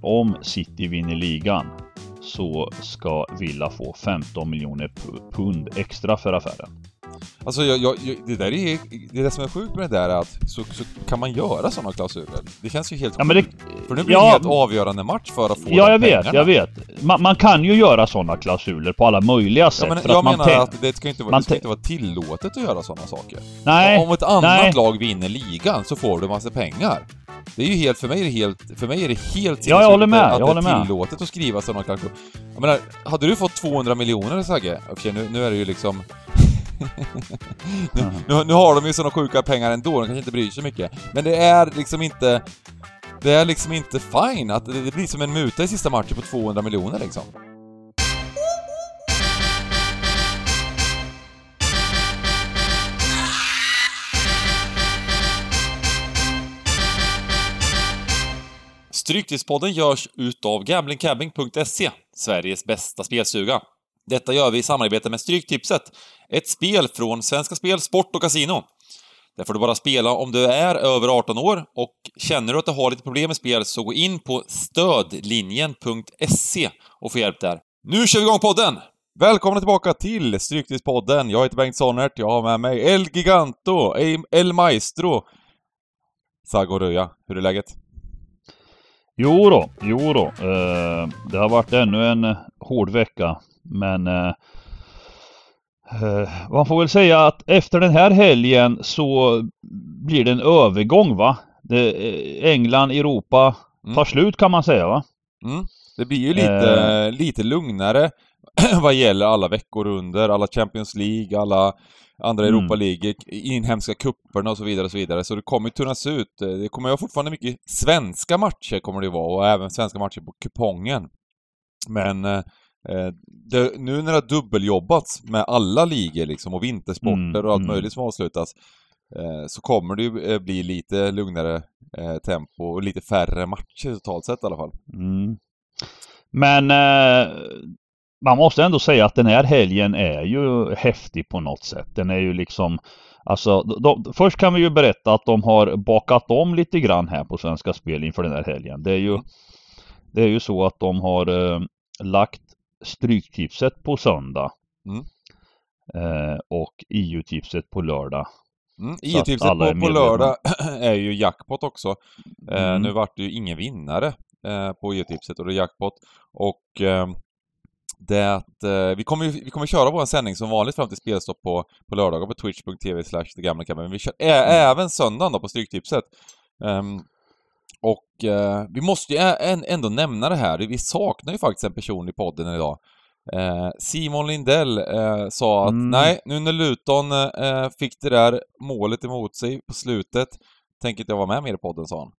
om City vinner ligan så ska Villa få 15 miljoner pund extra för affären. Alltså jag, jag, det där är det, det som är sjukt med det där är att så, så kan man göra sådana klausuler. Det känns ju helt ja, sjukt. Det, för nu blir ja, det en helt avgörande match för att få Ja, jag pengarna. vet, jag vet. Man, man, kan ju göra sådana klausuler på alla möjliga sätt. Ja, men jag menar att det ska inte vara, det ska inte vara tillåtet att göra sådana saker. Nej. Om ett annat nej. lag vinner ligan så får du massa pengar. Det är ju helt, för mig är det helt, för mig är det helt Ja, jag håller med, att jag håller med. det är tillåtet att skriva sådana klausuler. Jag menar, hade du fått 200 miljoner Sagge, okej nu, nu är det ju liksom nu, nu, nu, har de ju såna sjuka pengar ändå, de kanske inte bryr sig mycket. Men det är liksom inte... Det är liksom inte fine att det, det blir som en muta i sista matchen på 200 miljoner liksom. Stryktipspodden görs utav gamblingcabbing.se, Sveriges bästa spelstuga. Detta gör vi i samarbete med Stryktipset, ett spel från Svenska Spel, Sport och Casino. Där får du bara spela om du är över 18 år och känner du att du har lite problem med spel så gå in på stödlinjen.se och få hjälp där. Nu kör vi igång podden! Välkomna tillbaka till Stryktipspodden. Jag heter Bengt Sonnert, jag har med mig El Giganto, El Maestro, Sago Röja. Hur är läget? Jo då, jo då. Eh, det har varit ännu en hård vecka men eh, eh, man får väl säga att efter den här helgen så blir det en övergång va? Det, eh, England, Europa mm. tar slut kan man säga va? Mm. Det blir ju lite, eh. lite lugnare vad gäller alla veckor under, alla Champions League, alla andra mm. Europa League, inhemska kupperna och så vidare och så vidare. Så det kommer ju tunnas ut. Det kommer ju fortfarande mycket svenska matcher kommer det vara och även svenska matcher på kupongen. Men eh, Eh, det, nu när det har dubbeljobbats med alla ligor liksom och vintersporter mm, och allt mm. möjligt som avslutas eh, så kommer det ju eh, bli lite lugnare tempo och lite färre matcher totalt sett i alla fall. Mm. Men eh, man måste ändå säga att den här helgen är ju häftig på något sätt. Den är ju liksom Alltså, de, först kan vi ju berätta att de har bakat om lite grann här på Svenska Spel inför den här helgen. Det är ju, det är ju så att de har eh, lagt Stryktipset på söndag. Mm. Eh, och EU-tipset på lördag. Mm. EU-tipset på, på lördag är ju jackpot också. Eh, mm. Nu vart det ju ingen vinnare eh, på EU-tipset och det är jackpot. Och eh, det, eh, vi, kommer, vi kommer köra vår sändning som vanligt fram till spelstopp på, på lördagar på twitch.tv slash Men vi kör ä, mm. även söndagen då på Stryktipset. Um, och eh, vi måste ju ändå nämna det här, vi saknar ju faktiskt en person i podden idag. Eh, Simon Lindell eh, sa att mm. nej, nu när Luton eh, fick det där målet emot sig på slutet, tänker inte jag vara med mer i podden, sa han.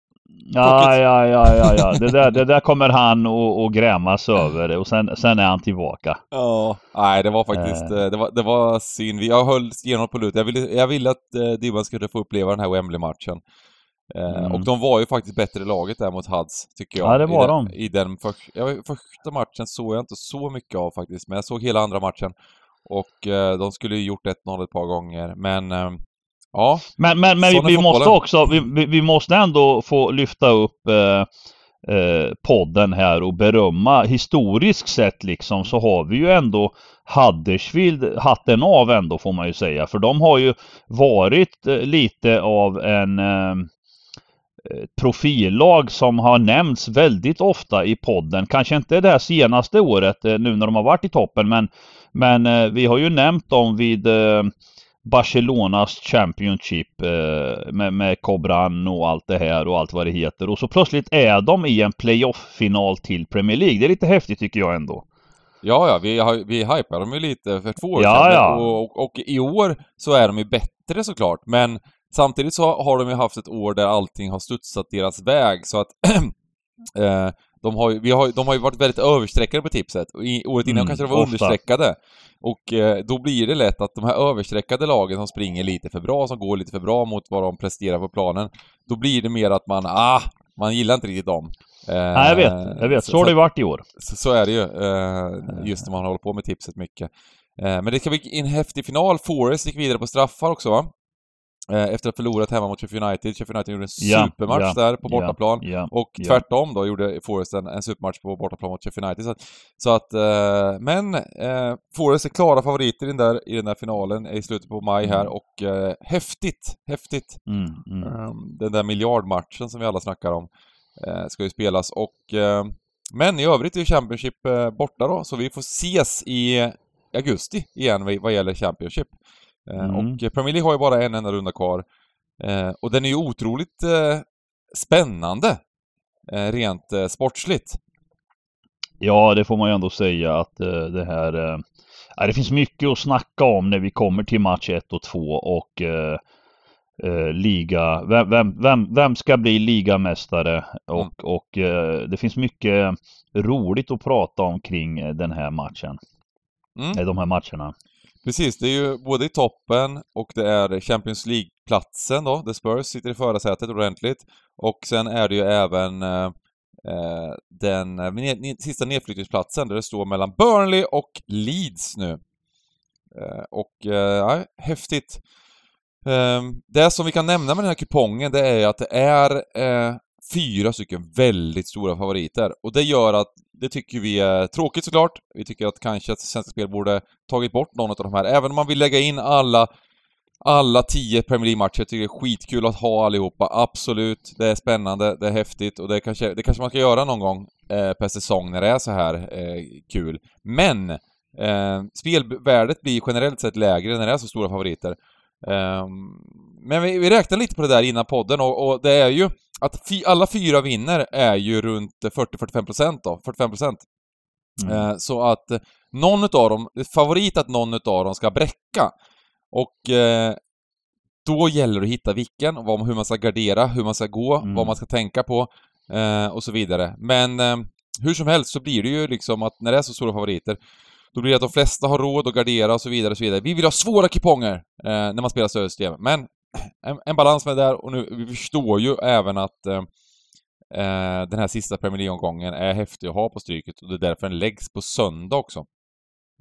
Ja, ja, ja, ja, ja. Det där, det där kommer han att grämas över och sen, sen är han tillbaka. Ja, nej det var faktiskt, äh. det var, det var synd. Jag höll igenom på lutet. Jag ville, jag ville att eh, Dybban skulle få uppleva den här Wembley-matchen. Eh, mm. Och de var ju faktiskt bättre laget där mot Huds, tycker jag. Ja, det var I de. Den, i den för, ja, första matchen såg jag inte så mycket av faktiskt, men jag såg hela andra matchen. Och eh, de skulle ju gjort 1-0 ett par gånger, men eh, ja. Men, men, men vi, vi måste också, vi, vi, måste ändå få lyfta upp eh, eh, podden här och berömma. Historiskt sett liksom så har vi ju ändå Huddersfield hatten av ändå får man ju säga. För de har ju varit eh, lite av en Eh, profillag som har nämnts väldigt ofta i podden. Kanske inte det här senaste året eh, nu när de har varit i toppen men, men eh, vi har ju nämnt dem vid Barcelonas Championship med, med Cobran och allt det här och allt vad det heter. Och så plötsligt är de i en playoff-final till Premier League. Det är lite häftigt tycker jag ändå. Ja, ja, vi, vi hypade dem ju lite för två år ja, sedan. Ja. Och, och, och, i år så är de ju bättre såklart, men Samtidigt så har de ju haft ett år där allting har studsat deras väg så att eh, de, har ju, vi har, de har ju varit väldigt överstreckade på tipset. I, året innan mm, kanske de var ofta. understreckade. Och eh, då blir det lätt att de här överstreckade lagen som springer lite för bra, som går lite för bra mot vad de presterar på planen, då blir det mer att man, ah, man gillar inte riktigt dem. Eh, Nej, jag vet. Jag vet. Så, så har det varit i år. Så, så är det ju. Eh, just när man håller på med tipset mycket. Eh, men det ska bli en häftig final. Forest gick vidare på straffar också va? Eh, efter att ha förlorat hemma mot Sheffield United. Sheffield United gjorde en supermatch ja, där på bortaplan. Ja, och tvärtom då gjorde Forest en, en supermatch på bortaplan mot Sheffield United. Så, så att, eh, men eh, Forest är klara favoriter i den, där, i den där finalen i slutet på maj här mm. och eh, häftigt, häftigt. Mm, mm. Um, den där miljardmatchen som vi alla snackar om eh, ska ju spelas och eh, men i övrigt är Championship borta då, så vi får ses i augusti igen vad gäller Championship. Eh, mm. Och Premier League har ju bara en enda runda kvar. Eh, och den är ju otroligt eh, spännande, rent sportsligt. Ja, det får man ju ändå säga att det här... Det finns mycket att snacka om när vi kommer till match 1 och 2 och liga... Vem, vem, vem, vem, ska bli ligamästare? Och, mm. och det finns mycket roligt att prata om kring den här matchen. Mm. De här matcherna. Precis, det är ju både i toppen och det är Champions League-platsen då, där Spurs sitter i förarsätet ordentligt. Och sen är det ju även eh, eh den eh, ne sista nedflyttningsplatsen där det står mellan Burnley och Leeds nu. Eh, och eh, ja, häftigt. Eh, det som vi kan nämna med den här kupongen det är att det är eh, fyra stycken väldigt stora favoriter. Och det gör att, det tycker vi är tråkigt såklart. Vi tycker att kanske att Svenska Spel borde tagit bort någon av de här. Även om man vill lägga in alla alla tio Premier League-matcher tycker det är skitkul att ha allihopa, absolut. Det är spännande, det är häftigt och det kanske, det kanske man ska göra någon gång eh, per säsong när det är så här eh, kul. Men eh, spelvärdet blir generellt sett lägre när det är så stora favoriter. Eh, men vi, vi räknade lite på det där innan podden och, och det är ju att fy, alla fyra vinner är ju runt 40-45% då, 45%. Mm. Eh, så att eh, någon utav dem, favorit att någon utav dem ska bräcka. Och eh, då gäller det att hitta vilken, vad, hur man ska gardera, hur man ska gå, mm. vad man ska tänka på eh, och så vidare. Men eh, hur som helst så blir det ju liksom att när det är så stora favoriter då blir det att de flesta har råd att gardera och så vidare och så vidare. Vi vill ha svåra kuponger eh, när man spelar stödsystem. Men en, en, balans med det där och nu, vi förstår ju även att eh, eh, den här sista Premier League-omgången är häftig att ha på stryket och det är därför den läggs på söndag också.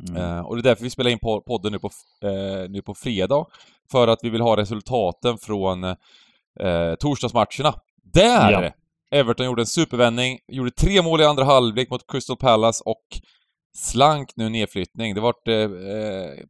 Mm. Eh, och det är därför vi spelar in podden nu på, eh, nu på fredag. För att vi vill ha resultaten från eh, torsdagsmatcherna. Där! Ja. Everton gjorde en supervändning, gjorde tre mål i andra halvlek mot Crystal Palace och slank nu nedflyttning. Det vart eh,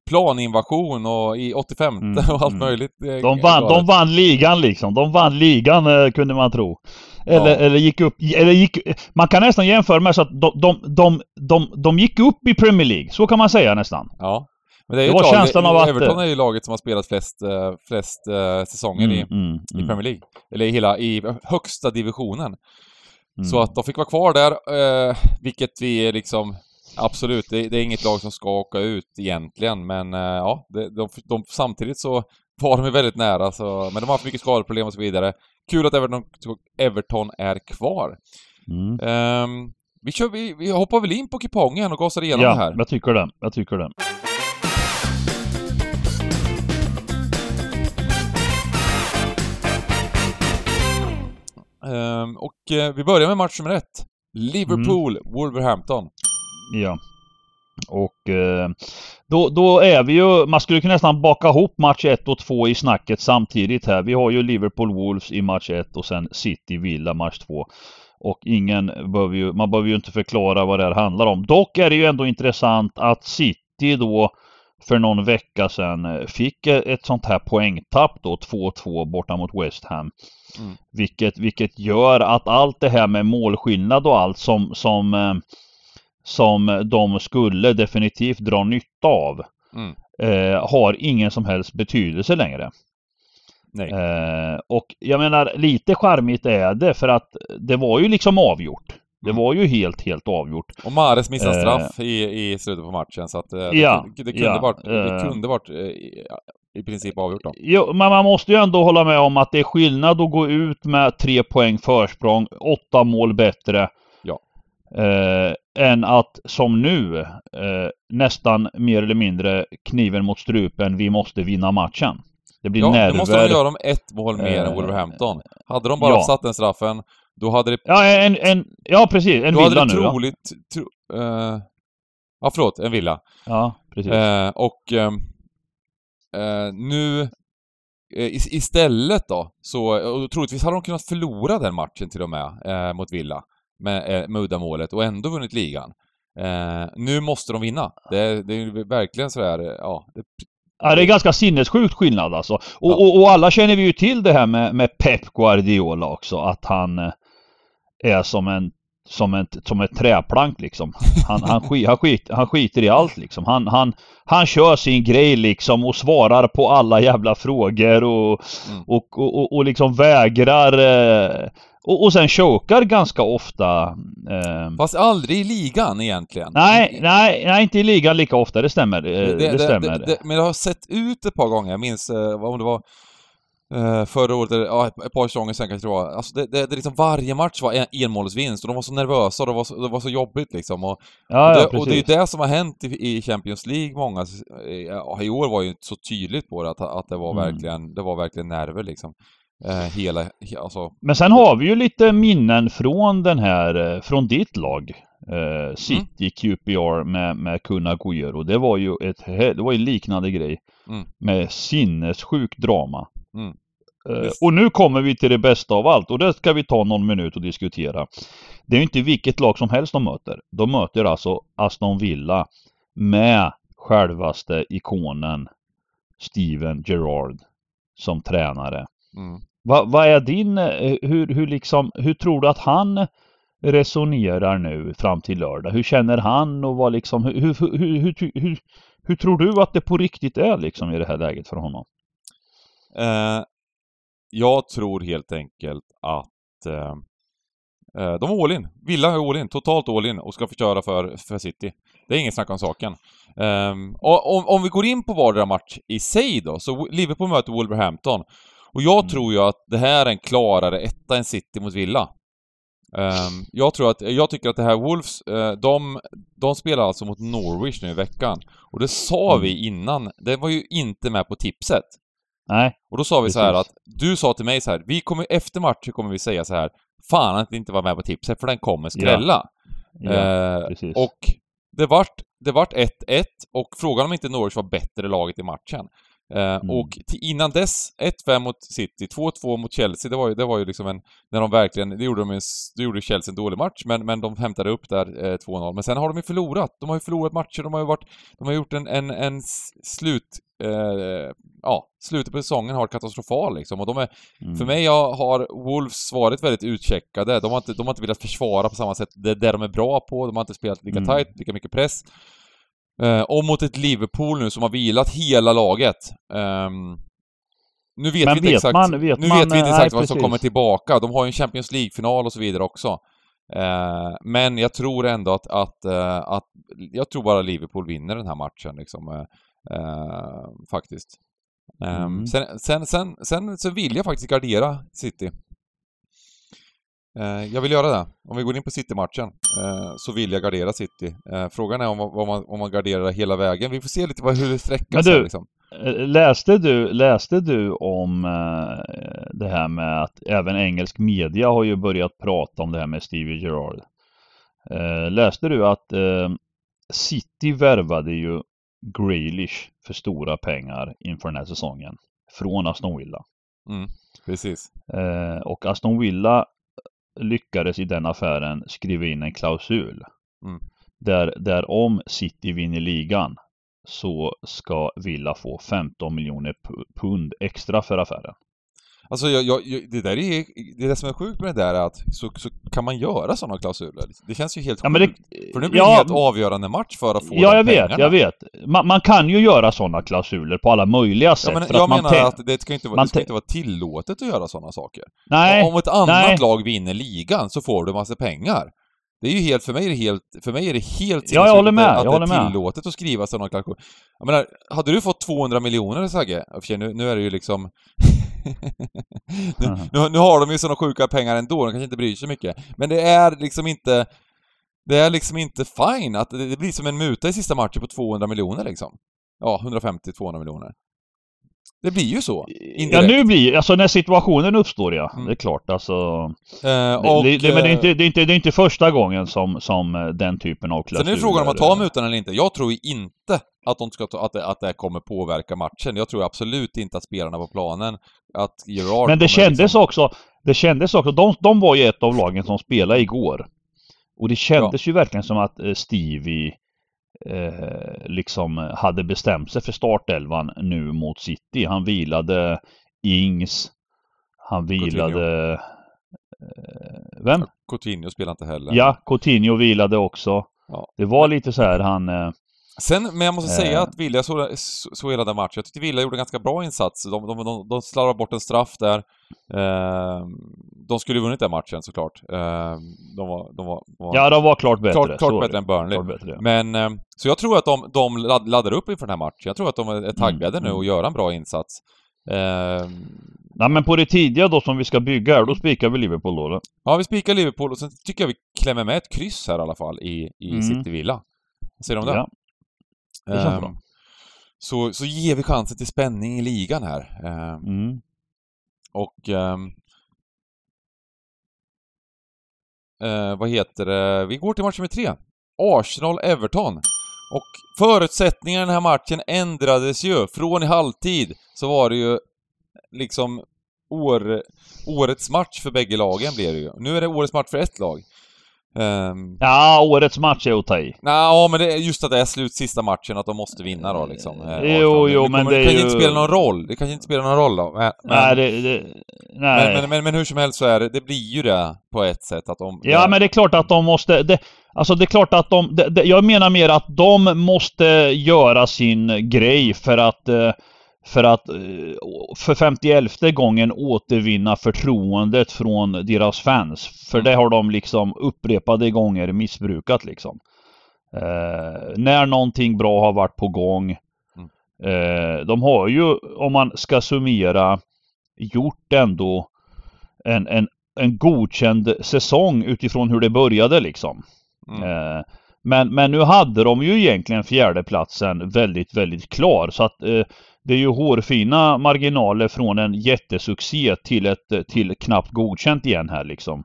planinvasion och i 85 mm, och allt mm. möjligt. De vann, de vann ligan liksom. De vann ligan eh, kunde man tro. Eller, ja. eller gick upp, eller gick, man kan nästan jämföra med så att de, de, de, de, de gick upp i Premier League. Så kan man säga nästan. Ja. Men det, är det var lag, känslan av att... Everton är ju laget som har spelat flest, eh, flest uh, säsonger mm, i, mm, i mm. Premier League. Eller i hela, i högsta divisionen. Så mm. att de fick vara kvar där, uh, vilket vi liksom Absolut, det, det, är inget lag som ska åka ut egentligen, men uh, ja, de, de, de, samtidigt så var de ju väldigt nära, så, men de har haft mycket skadeproblem och så vidare. Kul att Everton, Everton är kvar. Mm. Um, vi, kör, vi, vi hoppar väl in på kupongen och gasar igenom ja, det här? Ja, jag tycker det. Jag tycker det. Um, och uh, vi börjar med match nummer ett. Liverpool, mm. Wolverhampton. Ja. Och eh, då, då är vi ju, man skulle kunna nästan baka ihop match 1 och 2 i snacket samtidigt här. Vi har ju Liverpool Wolves i match 1 och sen City Villa match 2. Och ingen behöver ju, man behöver ju inte förklara vad det här handlar om. Dock är det ju ändå intressant att City då för någon vecka sedan fick ett sånt här poängtapp då 2-2 borta mot West Ham. Mm. Vilket, vilket gör att allt det här med målskillnad och allt som, som eh, som de skulle definitivt dra nytta av mm. eh, har ingen som helst betydelse längre. Eh, och jag menar lite charmigt är det för att det var ju liksom avgjort. Det mm. var ju helt, helt avgjort. Och Mares missade eh, straff i, i slutet på matchen så att eh, ja, det, det, kunde ja, varit, det eh. kunde varit i, i princip avgjort då. Jo, men man måste ju ändå hålla med om att det är skillnad att gå ut med tre poäng försprång, åtta mål bättre Eh, än att som nu eh, nästan mer eller mindre kniven mot strupen, vi måste vinna matchen. Det blir ja, nerver. Ja, måste de göra om ett mål mer eh, än Wolverhampton. Hade de bara ja. satt den straffen, då hade det... Ja, en, en, ja precis. En villa nu. Då hade det troligt... Tro, uh, ja, förlåt. En villa. Ja, precis. Uh, och uh, nu istället då, så, och troligtvis hade de kunnat förlora den matchen till och med, eh, mot Villa, med, eh, med uddamålet, och ändå vunnit ligan. Eh, nu måste de vinna. Det, det är verkligen sådär, ja... Det... Ja, det är ganska sinnessjukt skillnad alltså. Och, ja. och, och, alla känner vi ju till det här med, med Pep Guardiola också, att han eh, är som en som, en, som ett träplank liksom. Han, han, skit, han, skit, han skiter i allt liksom. Han, han, han kör sin grej liksom och svarar på alla jävla frågor och, mm. och, och, och, och, liksom vägrar eh, och, och sen chokar ganska ofta. Eh... Fast aldrig i ligan egentligen. Nej, nej, nej, inte i ligan lika ofta, det stämmer. Det, det, det stämmer. Det, men det har sett ut ett par gånger, jag minns eh, om det var Uh, förra året, eller ja, ett, par säsonger sen kanske det var. Alltså det, det, det liksom varje match var en enmålsvinst och de var så nervösa och det var så, det var så jobbigt liksom. Och, ja, och, det, ja, och det är ju det som har hänt i, i Champions League många, ja, i år var ju så tydligt på det att, att det var mm. verkligen, det var verkligen nerver liksom. Uh, hela, alltså. Men sen har vi ju lite minnen från den här, eh, från ditt lag. Uh, City mm. QPR med, med Kun Agüero. Det var ju ett, det var ju liknande grej. Mm. Med sinnessjuk drama. Mm. Uh, och nu kommer vi till det bästa av allt och det ska vi ta någon minut och diskutera. Det är ju inte vilket lag som helst de möter. De möter alltså Aston Villa med självaste ikonen Steven Gerrard som tränare. Mm. Vad va är din, eh, hur, hur liksom, hur tror du att han resonerar nu fram till lördag? Hur känner han och vad liksom, hur, hur, hur, hur, hur, tror du att det på riktigt är liksom i det här läget för honom? Eh, jag tror helt enkelt att eh, eh, de är all in. Villa är all in, totalt all in och ska förstöra för, för City. Det är inget snack om saken. Um, och om, om, vi går in på vardera match i sig då, så Liverpool möter Wolverhampton. Och jag mm. tror ju att det här är en klarare etta än City mot Villa. Um, jag tror att, jag tycker att det här Wolves, uh, de, de spelar alltså mot Norwich nu i veckan. Och det sa mm. vi innan, det var ju inte med på tipset. Nej. Och då sa vi precis. så här att, du sa till mig så här, vi kommer, efter matchen kommer vi säga så här, fan att inte var med på tipset för den kommer skrälla. Ja. Ja, uh, och det vart, det vart 1-1 och frågan om inte Norwich var bättre laget i matchen. Eh, mm. Och innan dess, 1-5 mot City, 2-2 mot Chelsea, det var ju, det var ju liksom en... När de verkligen, det gjorde de en, det gjorde Chelsea en dålig match, men, men de hämtade upp där eh, 2-0. Men sen har de ju förlorat. De har ju förlorat matcher, de har ju varit... De har gjort en, en, en slut... Eh, ja, slutet på säsongen har varit katastrofal liksom. Och de är... Mm. För mig har Wolves varit väldigt utcheckade. De har inte, de har inte velat försvara på samma sätt. Det det de är bra på. De har inte spelat lika mm. tight, lika mycket press. Eh, och mot ett Liverpool nu som har vilat hela laget. Um, nu vet Men vi inte vet exakt, man, vet nu man, vet vi inte exakt nej, vad som kommer tillbaka. De har ju en Champions League-final och så vidare också. Uh, men jag tror ändå att, att, uh, att, jag tror bara Liverpool vinner den här matchen liksom. Uh, faktiskt. Um, mm. sen, sen, sen, sen så vill jag faktiskt gardera City. Eh, jag vill göra det. Om vi går in på City-matchen eh, så vill jag gardera City. Eh, frågan är om, om, man, om man garderar hela vägen. Vi får se lite vad, hur det sträcker sig. Liksom. Läste du, läste du om det här med att även engelsk media har ju börjat prata om det här med Stevie Gerrard? Läste du att City värvade ju Grealish för stora pengar inför den här säsongen från Aston Villa? Mm, precis. Och Aston Villa lyckades i den affären skriva in en klausul. Mm. Där, där om City vinner ligan så ska Villa få 15 miljoner pund extra för affären. Alltså jag, jag, det där är, det, är det som är sjukt med det där är att så, så kan man göra sådana klausuler. Det känns ju helt ja, sjukt. Det, för det blir ja, en helt avgörande match för att få Ja, jag pengarna. vet, jag vet. Man, man, kan ju göra sådana klausuler på alla möjliga sätt. Ja, men jag menar att det ska, inte vara, det ska inte vara tillåtet att göra sådana saker. Nej. Om ett annat nej. lag vinner ligan så får du massa pengar. Det är ju helt, för mig är det helt, för mig är det helt ja, jag håller med, att jag håller det är tillåtet med. att skriva sådana klausuler. Jag menar, hade du fått 200 miljoner Sagge, nu, nu är det ju liksom nu, nu, har de ju sådana sjuka pengar ändå, de kanske inte bryr sig mycket. Men det är liksom inte... Det är liksom inte fine att det blir som en muta i sista matchen på 200 miljoner liksom. Ja, 150-200 miljoner. Det blir ju så. Indirekt. Ja, nu blir Alltså när situationen uppstår ja. Mm. Det är klart alltså. Eh, och, det, det, men det är, inte, det, är inte, det är inte första gången som, som eh, den typen av klausuler... Sen är det frågan om att ta mutan eller inte. Jag tror inte att, de ska ta, att, det, att det kommer påverka matchen. Jag tror absolut inte att spelarna på planen, att Gerard Men det kändes liksom... också, det kändes också, de, de var ju ett av lagen som spelade igår. Och det kändes ja. ju verkligen som att eh, Stevie eh, liksom hade bestämt sig för startelvan nu mot City. Han vilade Ings. Han vilade... Eh, vem? Coutinho spelade inte heller. Ja, Coutinho vilade också. Ja. Det var lite så här han... Sen, men jag måste säga eh. att Villa så, så hela den matchen. Jag tyckte Villa gjorde en ganska bra insats. De, de, de, de slarvade bort en straff där. Eh, de skulle ju vunnit den matchen såklart. Eh, de, var, de, var, var, Ja, de var klart bättre. Klart, klart bättre än Burnley. Bättre, ja. Men, eh, så jag tror att de, de laddar upp inför den här matchen. Jag tror att de är taggade mm, nu och mm. gör en bra insats. Nej men på det tidiga då som vi ska bygga här, då spikar vi Liverpool då? Eller? Ja, vi spikar Liverpool och sen tycker jag vi klämmer med ett kryss här i alla fall i, i mm. City Villa. Vad säger du om det? Ja. Det känns bra. Ehm, så, så ger vi chansen till spänning i ligan här. Ehm, mm. Och... Eh, vad heter det? Vi går till match nummer tre. Arsenal-Everton. Och förutsättningarna i den här matchen ändrades ju. Från i halvtid så var det ju liksom år, årets match för bägge lagen blir det ju. Nu är det årets match för ett lag. Um, ja, årets match är att ta i. Ja, men det är just att det är slut sista matchen, att de måste vinna då liksom. Eh, jo, jo, men det, det kan ju inte spela någon roll. Det kanske inte spela någon roll då. Men, nej, det, det, nej. Men, men, men, men, hur som helst så är det, det blir ju det på ett sätt att de... Ja, men det är klart att de måste... Det, alltså det är klart att de... Det, jag menar mer att de måste göra sin grej för att... Uh, för att eh, för 51 gången återvinna förtroendet från deras fans. För det har de liksom upprepade gånger missbrukat liksom. Eh, när någonting bra har varit på gång. Mm. Eh, de har ju, om man ska summera, gjort ändå en, en, en godkänd säsong utifrån hur det började liksom. Mm. Eh, men, men nu hade de ju egentligen fjärdeplatsen väldigt, väldigt klar. Så att eh, det är ju hårfina marginaler från en jättesuccé till ett till knappt godkänt igen här liksom.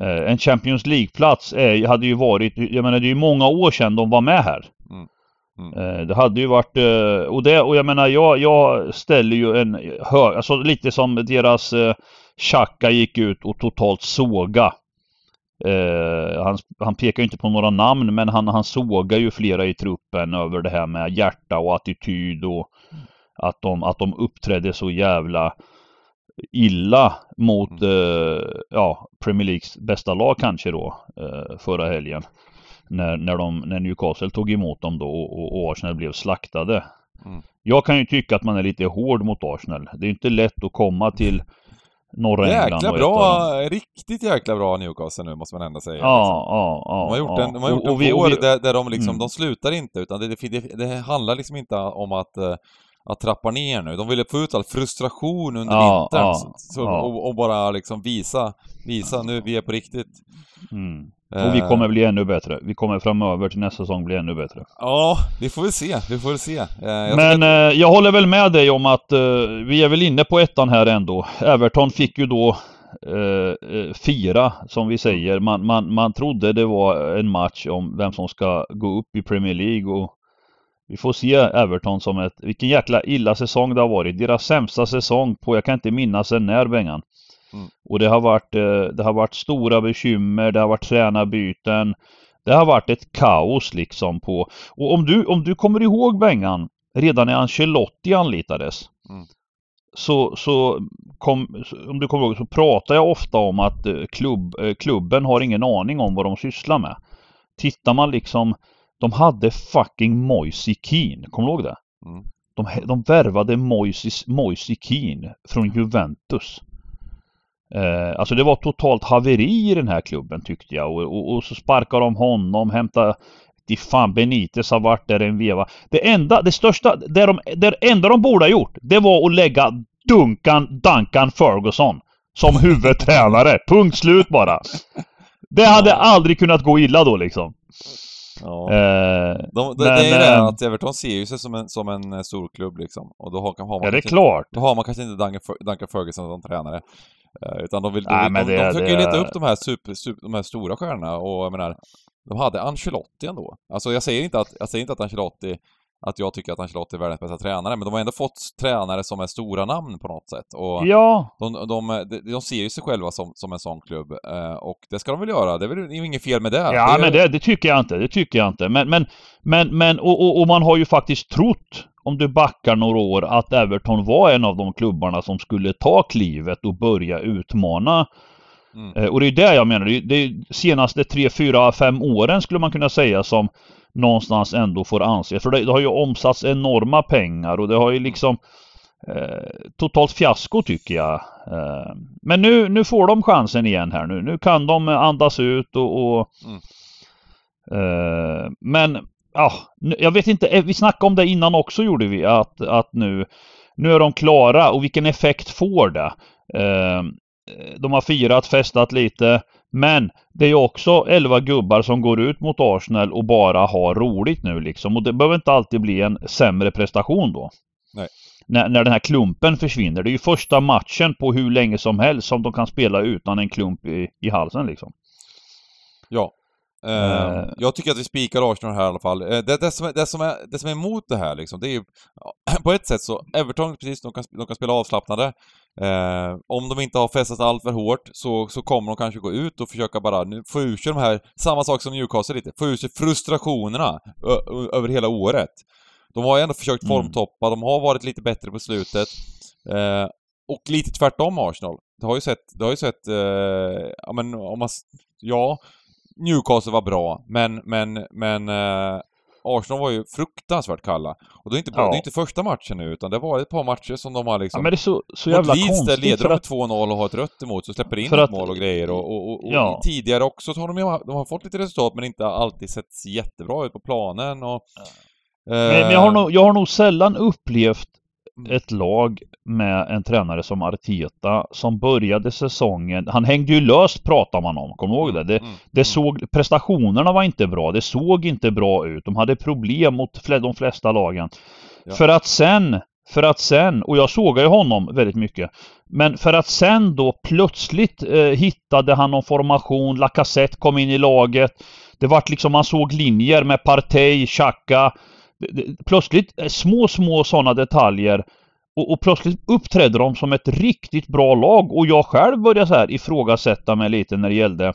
Eh, en Champions League-plats hade ju varit, jag menar det är ju många år sedan de var med här. Mm. Mm. Eh, det hade ju varit, eh, och det, och jag menar jag, jag ställer ju en hög, alltså lite som deras Chaka gick ut och totalt såga. han, han pekar ju inte på några namn men han, han sågar ju flera i truppen över det här med hjärta och attityd och att de, att de uppträdde så jävla illa mot mm. eh, ja, Premier Leagues bästa lag kanske då eh, förra helgen. När, när, de, när Newcastle tog emot dem då och, och Arsenal blev slaktade. Mm. Jag kan ju tycka att man är lite hård mot Arsenal. Det är inte lätt att komma till norra jäkla England. Jäkla bra, riktigt jäkla bra Newcastle nu måste man ändå säga. Ja, liksom. ja, ja. De har gjort ja. en, de har gjort och, en vi, vår där, där de liksom, mm. de slutar inte utan det, det, det handlar liksom inte om att uh, att trappa ner nu. De ville få ut all frustration under ja, vintern. Ja, så, ja. Och, och, bara liksom visa, visa nu, vi är på riktigt. Mm. Och vi kommer bli ännu bättre. Vi kommer framöver till nästa säsong bli ännu bättre. Ja, vi får väl se. Vi får väl se. Jag Men att... eh, jag håller väl med dig om att eh, vi är väl inne på ettan här ändå. Everton fick ju då eh, eh fira, som vi säger. Man, man, man trodde det var en match om vem som ska gå upp i Premier League och vi får se Everton som ett, vilken jäkla illa säsong det har varit. Deras sämsta säsong på, jag kan inte minnas sen när Bengan. Mm. Och det har varit, eh, det har varit stora bekymmer, det har varit tränarbyten. Det har varit ett kaos liksom på, och om du, om du kommer ihåg Bengan, redan när Ancelotti anlitades. Mm. Så, så kom, om du kommer ihåg så pratar jag ofta om att eh, klubb, eh, klubben har ingen aning om vad de sysslar med. Tittar man liksom de hade fucking Moise Keane, kommer du ihåg det? Mm. De, de värvade Moise, Moise Keane från Juventus. Eh, alltså det var totalt haveri i den här klubben tyckte jag och, och, och så sparkade de honom, hämtade de fan Benitez har varit där en veva. Det enda, det största, det, de, det enda de borde ha gjort, det var att lägga Duncan, Duncan Ferguson som huvudtränare. Punkt slut bara. Det hade aldrig kunnat gå illa då liksom. Ja. Eh, de, de, men, det är ju det eh, att Everton ser ju sig som en, som en eh, stor klubb liksom. Och då har, har man ja, det är klart. Då har man kanske inte Duncan Ferguson som tränare. Uh, utan de vill, Nej, de, de, det, de försöker ju leta upp de här, super, super, de här stora stjärnorna och jag menar, de hade Ancelotti ändå. Alltså jag säger inte att, jag säger inte att Ancelotti att jag tycker att Ancelotti är världens bästa tränare, men de har ändå fått tränare som är stora namn på något sätt. Och ja! De, de, de, de ser ju sig själva som, som en sån klubb, eh, och det ska de väl göra. Det är väl inget fel med det. Ja, det men det, det, tycker jag inte. Det tycker jag inte. Men, men, men, men och, och, och, man har ju faktiskt trott, om du backar några år, att Everton var en av de klubbarna som skulle ta klivet och börja utmana Mm. Eh, och det är det jag menar. Det är senaste 3, 4, 5 åren skulle man kunna säga som någonstans ändå får anses. För det, det har ju omsatts enorma pengar och det har ju liksom eh, totalt fiasko tycker jag. Eh, men nu, nu får de chansen igen här nu. Nu kan de andas ut och, och mm. eh, Men ja, jag vet inte, eh, vi snackade om det innan också gjorde vi att, att nu nu är de klara och vilken effekt får det? Eh, de har firat, festat lite. Men det är också 11 gubbar som går ut mot Arsenal och bara har roligt nu liksom. Och det behöver inte alltid bli en sämre prestation då. Nej. När, när den här klumpen försvinner. Det är ju första matchen på hur länge som helst som de kan spela utan en klump i, i halsen liksom. Ja. Uh, jag tycker att vi spikar Arsenal här i alla fall. Uh, det, det, som är, det, som är, det som är emot det här liksom, det är ju... På ett sätt så, Everton, precis, de kan, de kan spela avslappnade. Eh, om de inte har festat allt för hårt så, så kommer de kanske gå ut och försöka bara nu, få ur sig de här, samma sak som Newcastle lite, få ur sig frustrationerna över hela året. De har ju ändå försökt mm. formtoppa, de har varit lite bättre på slutet. Eh, och lite tvärtom Arsenal. Det har ju sett, det har ju sett, eh, ja men om man, ja, Newcastle var bra, men, men, men eh, Arsenal var ju fruktansvärt kalla. Och det är inte, ja. det är inte första matchen nu, utan det var ett par matcher som de har liksom... Ja, men det är så, så jävla Leeds, konstigt där leder de med att... 2-0 och har ett rött emot, så släpper in ett att... mål och grejer. Och, och, och, ja. och tidigare också så har de, de har fått lite resultat, men inte alltid sett jättebra ut på planen och... Ja. Men, men jag, har nog, jag har nog sällan upplevt. Ett lag med en tränare som Arteta som började säsongen, han hängde ju löst pratar man om, kommer du ihåg det? Det, mm. det mm. såg, prestationerna var inte bra, det såg inte bra ut, de hade problem mot de flesta lagen. Ja. För att sen, för att sen, och jag sågar ju honom väldigt mycket, men för att sen då plötsligt eh, hittade han någon formation, Lacazette kom in i laget, det vart liksom, man såg linjer med Partey, Xhaka, plötsligt eh, små, små sådana detaljer och, och, plötsligt uppträdde de som ett riktigt bra lag och jag själv började så här ifrågasätta mig lite när det gällde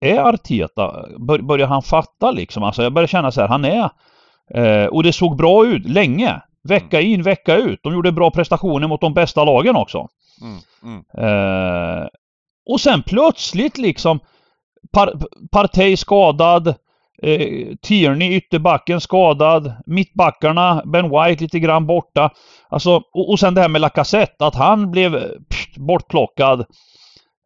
Är Arteta, bör, börjar han fatta liksom? Alltså jag började känna så här, han är eh, Och det såg bra ut länge Vecka in, vecka ut. De gjorde bra prestationer mot de bästa lagen också. Mm, mm. Eh, och sen plötsligt liksom par, Partey skadad Eh, Tierney, ytterbacken, skadad. Mittbackarna, Ben White lite grann borta. Alltså, och, och sen det här med Lacazette, att han blev eh, pst, bortplockad.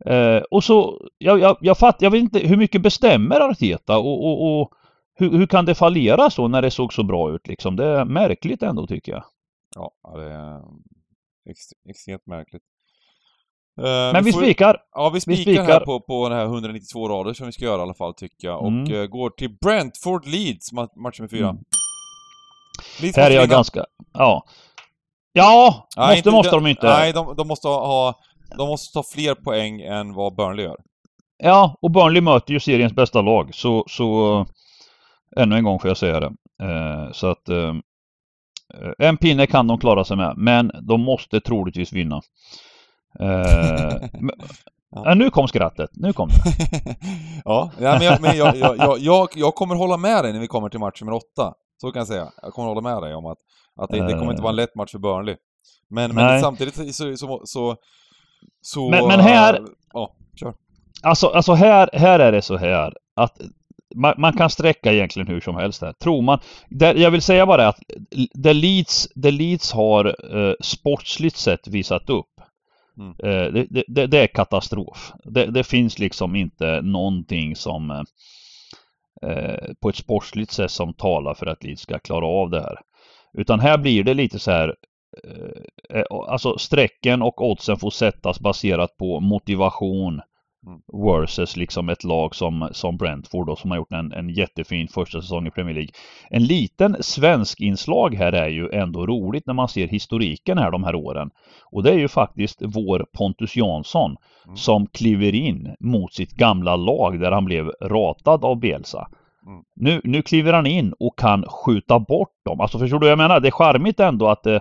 Eh, och så, jag, jag, jag fattar, jag vet inte, hur mycket bestämmer Arteta och, och, och hur, hur, kan det fallera så när det såg så bra ut liksom? Det är märkligt ändå tycker jag. Ja, det är extremt märkligt. Uh, Men vi, vi spikar! Ja, vi spikar, vi spikar här på, på den här 192 rader som vi ska göra i alla fall tycker jag. Mm. Och uh, går till Brentford Leeds, match med fyra. Mm. Leeds här är jag ganska... Ja. Ja! Nej, måste, inte, måste de inte. Nej, de, de, måste ha... De måste ta fler poäng än vad Burnley gör. Ja, och Burnley möter ju seriens bästa lag, så... så ännu en gång får jag säga det. Uh, så att... en pinne kan de klara sig med, men de måste troligtvis vinna. Uh, ja. Nu kom skrattet, nu kom det. ja, men, jag, men jag, jag, jag, jag, kommer hålla med dig när vi kommer till match nummer åtta. Så kan jag säga. Jag kommer hålla med dig om att, att det, det kommer inte vara en lätt match för Burnley. Men, men samtidigt så... så, så, så men, men här... Ja, kör. Alltså, alltså här, här är det så här att man, man, kan sträcka egentligen hur som helst här. Tror man... Det, jag vill säga bara att det Leeds, det Leeds har eh, sportsligt sett visat upp Mm. Eh, det, det, det, är katastrof. Det, det, finns liksom inte någonting som eh, på ett sportsligt sätt som talar för att Leeds ska klara av det här. Utan här blir det lite så här eh, eh alltså strecken och oddsen får sättas baserat på motivation Mm. Versus liksom ett lag som, som Brentford då, som har gjort en, en jättefin första säsong i Premier League. En liten svensk inslag här är ju ändå roligt när man ser historiken här de här åren. Och det är ju faktiskt vår Pontus Jansson mm. som kliver in mot sitt gamla lag där han blev ratad av Bielsa. Mm. Nu, nu kliver han in och kan skjuta bort dem. Alltså förstår du vad jag menar? Det är charmigt ändå att, eh,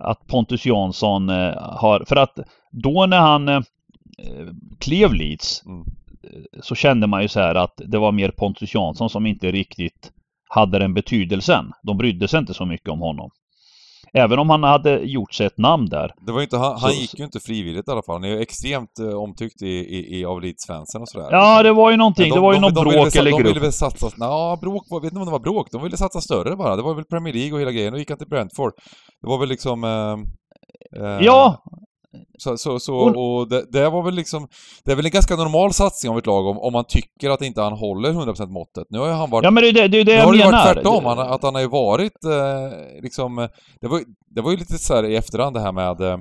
att Pontus Jansson eh, har... För att då när han eh, klev Leeds mm. så kände man ju så här att det var mer Pontus Jansson som inte riktigt hade den betydelsen. De brydde sig inte så mycket om honom. Även om han hade gjort sig ett namn där. Det var inte, han, så, han gick ju inte frivilligt i alla fall. Han är ju extremt eh, omtyckt i, i, i av Leeds-fansen och sådär. Ja, det var ju någonting. De, det var ju de, något de, bråk ville, eller grupp. De ville väl satsa... Ja, bråk var... Vet inte om det var bråk. De ville satsa större bara. Det var väl Premier League och hela grejen. Då gick han till Brentford. Det var väl liksom... Eh, eh, ja, så, så, så och det, det, var väl liksom... Det är väl en ganska normal satsning av ett lag om, om man tycker att inte han håller 100% måttet. Nu har ju han varit... Ja men det, det, det är det jag menar. Nu har det varit tvärtom. Han, att han har ju varit eh, liksom... Det var, det var ju lite så i efterhand det här med... Eh,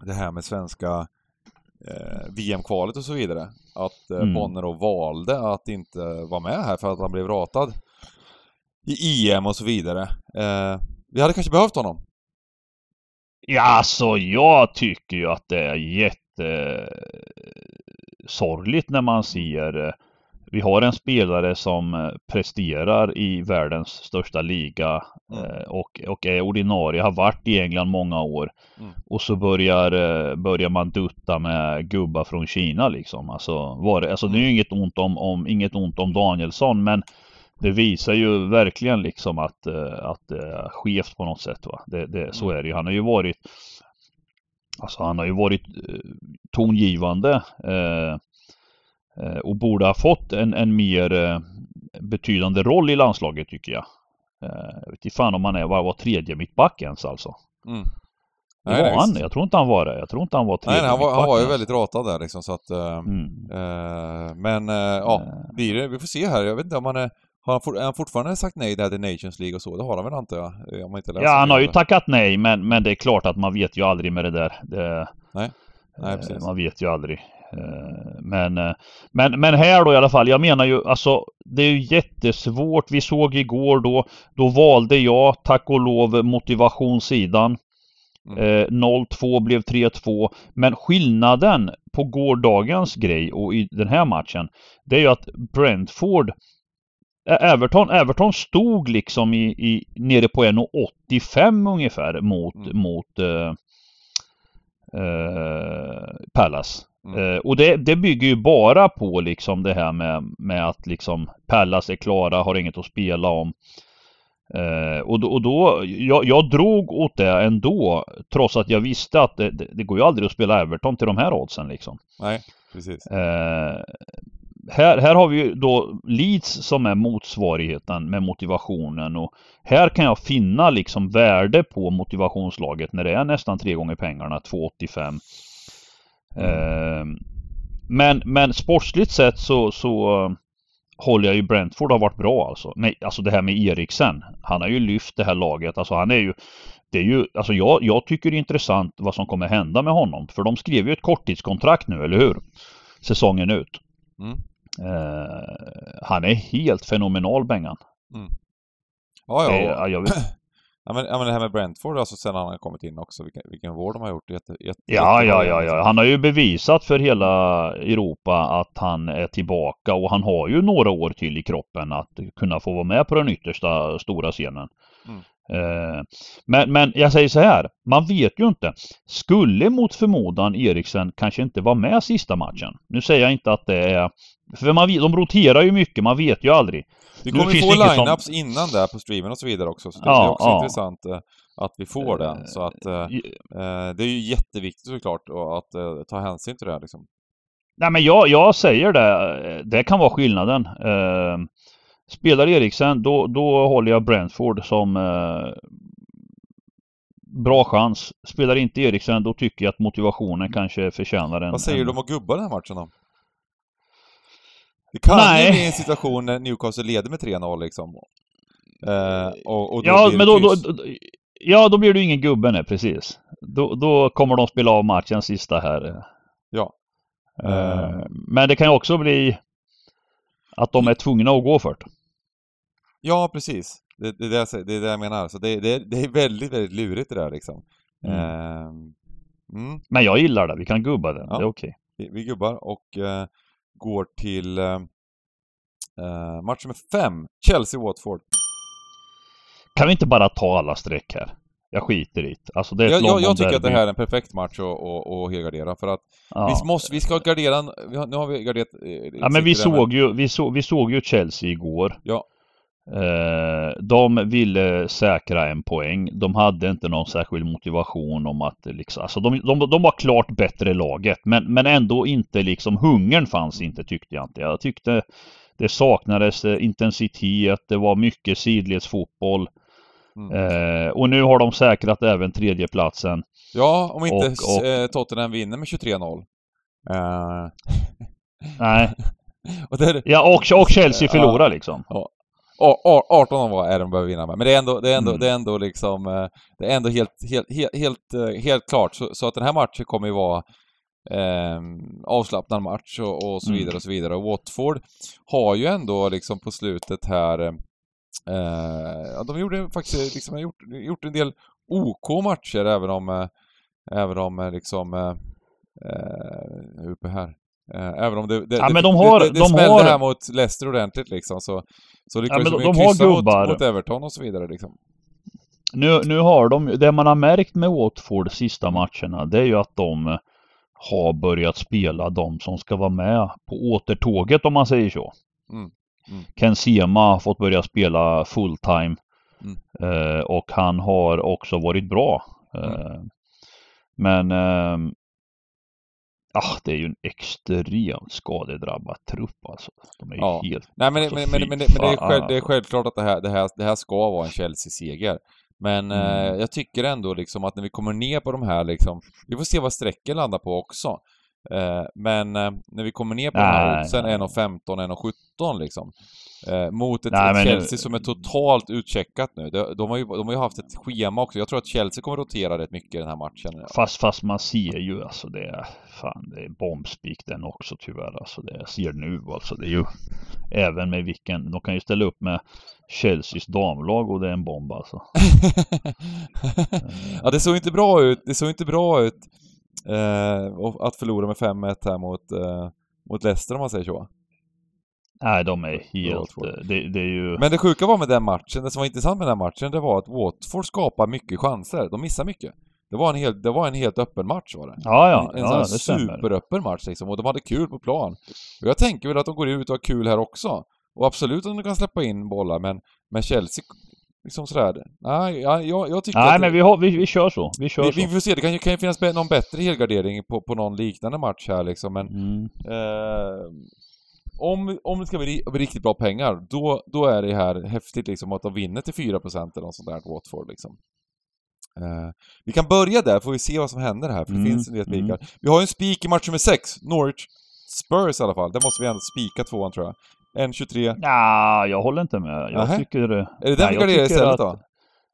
det här med svenska eh, VM-kvalet och så vidare. Att eh, mm. Bonner då valde att inte vara med här för att han blev ratad i EM och så vidare. Eh, vi hade kanske behövt honom. Ja, alltså jag tycker ju att det är jättesorgligt när man ser eh, vi har en spelare som eh, presterar i världens största liga mm. Eh, och, och är ordinarie, har varit i England många år. Mm. Och så börjar, börjar man dutta med gubbar från Kina liksom. Alltså, var alltså mm. det är ju mm. inget ont om, om, inget ont om Danielsson men det visar ju verkligen liksom att, eh, att det är skevt på något sätt. Va? Det, det, så mm. är det ju. Han har ju varit Alltså han har ju varit eh, tongivande eh, eh, och borde ha fått en, en mer eh, betydande roll i landslaget tycker jag. Eh, jag vet inte fan om han är, var, var tredje mittback ens alltså. Mm. Nej, var han? Jag tror inte han var det. Jag tror inte han var tredje Nej, nej han, var, han var ju väldigt ratad där liksom så att... Mm. men ja, blir det, vi får se här. Jag vet inte om han är... Har han, for, han fortfarande sagt nej där till Nations League och så? Det har han väl antar jag? Eh, om inte ja, han har ju tackat nej men, men det är klart att man vet ju aldrig med det där. Det, nej. nej, precis. Man vet ju aldrig. Eh, men, eh, men, men här då i alla fall, jag menar ju alltså det är ju jättesvårt. Vi såg igår då, då valde jag tack och lov motivationssidan. Mm. 0-2 blev 3-2. Men skillnaden på gårdagens grej och i den här matchen det är ju att Brentford Everton, Everton stod liksom i, i, nere på 1,85 ungefär mot, mm. mot uh, uh, Palace. Mm. Uh, och det, det, bygger ju bara på liksom det här med, med att liksom Palace är klara, har inget att spela om. och då, och då jag, jag, drog åt det ändå trots att jag visste att det, det, det, går ju aldrig att spela Everton till de här oddsen liksom. Nej, precis här, här har vi ju då Leeds som är motsvarigheten med motivationen och här kan jag finna liksom värde på motivationslaget när det är nästan tre gånger pengarna, 2,85. Mm. Eh, men, men sportsligt sett så, så uh, håller jag ju Brentford har varit bra alltså. Men, alltså det här med Eriksen. Han har ju lyft det här laget. Alltså han är ju det är ju, alltså jag, jag tycker det är intressant vad som kommer hända med honom. För de skrev ju ett korttidskontrakt nu, eller hur? Säsongen ut. Mm. Uh, han är helt fenomenal Bengan. Mm. Ja, ja. ja, jag vet. Ja men, ja men det här med Brentford alltså sen han har kommit in också, vilken, vilken vård de har gjort. Jätte, jätte, ja, ja, ja, ja. Han har ju bevisat för hela Europa att han är tillbaka och han har ju några år till i kroppen att kunna få vara med på den yttersta stora scenen. Eh, men, men jag säger så här, man vet ju inte. Skulle mot förmodan Eriksen kanske inte vara med sista matchen. Nu säger jag inte att det är för man, de roterar ju mycket, man vet ju aldrig. Vi kommer ju få lineups som... innan där på streamen och så vidare också, så det ja, är också ja. intressant eh, att vi får det. Så att eh, eh, det är ju jätteviktigt såklart att ta hänsyn till det här liksom. Nej men jag, jag säger det, det kan vara skillnaden. Eh, spelar Eriksen, då, då håller jag Brentford som eh, bra chans. Spelar inte Eriksen, då tycker jag att motivationen kanske förtjänar en... Vad säger en... du om att gubba den här matchen då? Det kan Nej. ju bli en situation när Newcastle leder med 3-0 liksom. Eh, och, och ja, men då, då, ja, då blir du ingen gubbe nej, precis. Då, då kommer de spela av matchen sista här. Ja. Uh, men det kan ju också bli att de är tvungna att gå för det. Ja, precis. Det, det, det, det är det jag menar. Så det, det, det är väldigt, väldigt lurigt det där liksom. Mm. Uh, mm. Men jag gillar det, vi kan gubba det, ja. det är okej. Okay. Vi, vi, gubbar och uh, går till match nummer fem, Chelsea-Watford. Kan vi inte bara ta alla streck här? Jag skiter i det. Alltså det är jag, jag, jag tycker att det här är en perfekt match att, att, att helgardera för att ja. vi, måste, vi ska gardera, nu har vi garderat... Eh, ja men vi såg, ju, vi, så, vi såg ju Chelsea igår. Ja. Eh, de ville säkra en poäng. De hade inte någon särskild motivation om att liksom, alltså de, de, de var klart bättre laget men, men ändå inte liksom hungern fanns inte tyckte jag inte. Jag tyckte det saknades eh, intensitet, det var mycket sidledsfotboll. Mm. Eh, och nu har de säkrat även tredjeplatsen. Ja, om inte och, och... Eh, Tottenham vinner med 23-0. Uh... Nej. och det... Ja, och, och Chelsea förlorar liksom. Ja. 18 var är de behöver vinna med. Men det är ändå, det är ändå, mm. det är ändå liksom, det är ändå helt, helt, helt, helt, helt klart. Så, så, att den här matchen kommer ju vara eh, avslappnad match och, och så mm. vidare och så vidare. Och Watford har ju ändå liksom på slutet här eh, de gjorde faktiskt liksom, gjort, gjort en del OK matcher även om, eh, även om eh, liksom, eh, eh, uppe här. Eh, även om det, det, ja, men de har, det, det, det de har... här mot Leicester ordentligt liksom så, så lyckades ja, de, de, gubbar. Mot, mot Everton och så vidare liksom. Nu, nu har de, det man har märkt med Watford sista matcherna det är ju att de har börjat spela de som ska vara med på återtåget om man säger så. Mm. Mm. Ken Sema har fått börja spela fulltime. Mm. Eh, och han har också varit bra. Mm. Eh, men eh, ah, det är ju en extremt skadedrabbad trupp alltså. De är ja. helt... Nej men, alltså, men, men, men, det, men det, är själv, det, är självklart att det här, det här, det här ska vara en Chelsea-seger. Men mm. eh, jag tycker ändå liksom att när vi kommer ner på de här liksom, vi får se vad strecken landar på också. Eh, men eh, när vi kommer ner på nej, de här oddsen, 1.15, 1.17 liksom. Eh, mot ett, nej, Chelsea nu... som är totalt utcheckat nu. De, de, har ju, de har ju haft ett schema också. Jag tror att Chelsea kommer rotera rätt mycket i den här matchen. Fast, fast man ser ju alltså det är, fan det är bombspik den också tyvärr. Alltså det jag ser nu alltså. Det är ju även med vilken, de kan ju ställa upp med Chelseas damlag och det är en bomb alltså. ja det såg inte bra ut. Det såg inte bra ut eh, att förlora med 5-1 här mot, eh, mot Leicester om man säger så. Nej, de är helt... Eh, det, det, är ju... Men det sjuka var med den matchen, det som var intressant med den matchen, det var att Watford skapar mycket chanser. De missar mycket. Det var en, helt, det var en helt öppen match var det. Ja, ja. En, en ja, sån superöppen match liksom, och de hade kul på plan. Och jag tänker väl att de går ut och har kul här också. Och absolut att de kan släppa in bollar, men, men Chelsea liksom sådär. Nej, jag, jag tycker Nej, att men vi, har, vi, vi kör så. Vi kör vi, så. Vi får se, det kan ju, kan ju finnas någon bättre helgardering på, på någon liknande match här liksom, men... Mm. Eh, om, om det ska bli, bli riktigt bra pengar, då, då är det här häftigt liksom att de vinner till 4% eller något sånt där, Watford liksom. Uh, vi kan börja där, får vi se vad som händer här, för det mm, finns en del spikar. Mm. Vi har ju en spik i match nummer 6, Norwich Spurs i alla fall. Där måste vi ändå spika tvåan tror jag. 1.23. Ja, jag håller inte med. Jag Nähä. tycker... Är det den vi garderar istället att, då?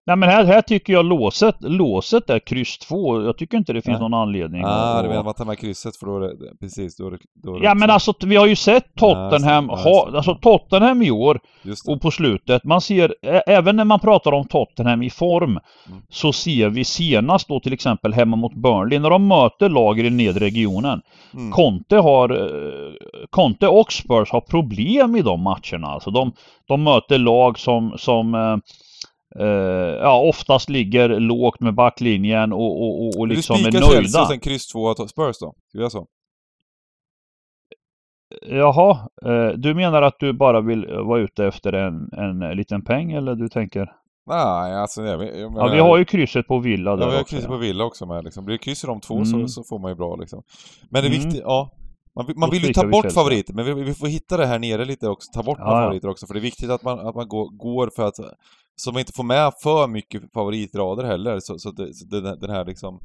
Nej men här, här tycker jag låset, låset är kryss 2. Jag tycker inte det finns Nej. någon anledning ah, att... du menar man tar med krysset för då är det, precis, då är det, då är det Ja men alltså vi har ju sett Tottenham, ja, ha, alltså Tottenham i år och på slutet, man ser, även när man pratar om Tottenham i form, mm. så ser vi senast då till exempel hemma mot Burnley, när de möter lag i den nedre regionen. Mm. Conte har, eh, Conte och Spurs har problem i de matcherna. Alltså de, de möter lag som, som eh, Uh, ja, oftast ligger lågt med backlinjen och, och, och liksom är nöjda. Du spikar Chelsea och sen kryss 2 Spurs då? Ska jag så? Jaha, uh, du menar att du bara vill vara ute efter en, en liten peng eller du tänker? Nej, alltså jag, jag menar, Ja, vi har ju krysset på Villa där Ja, vi har krysset på Villa också med liksom. Blir det kryss i de två mm. så, så får man ju bra liksom. Men det är mm. viktigt, ja. Man, man vill ju ta bort favoriter, men vi, vi, får hitta det här nere lite också, ta bort ja, favoriter också, för det är viktigt att man, att man går, går för att så man inte får med för mycket favoritrader heller, så, så, det, så det, den här liksom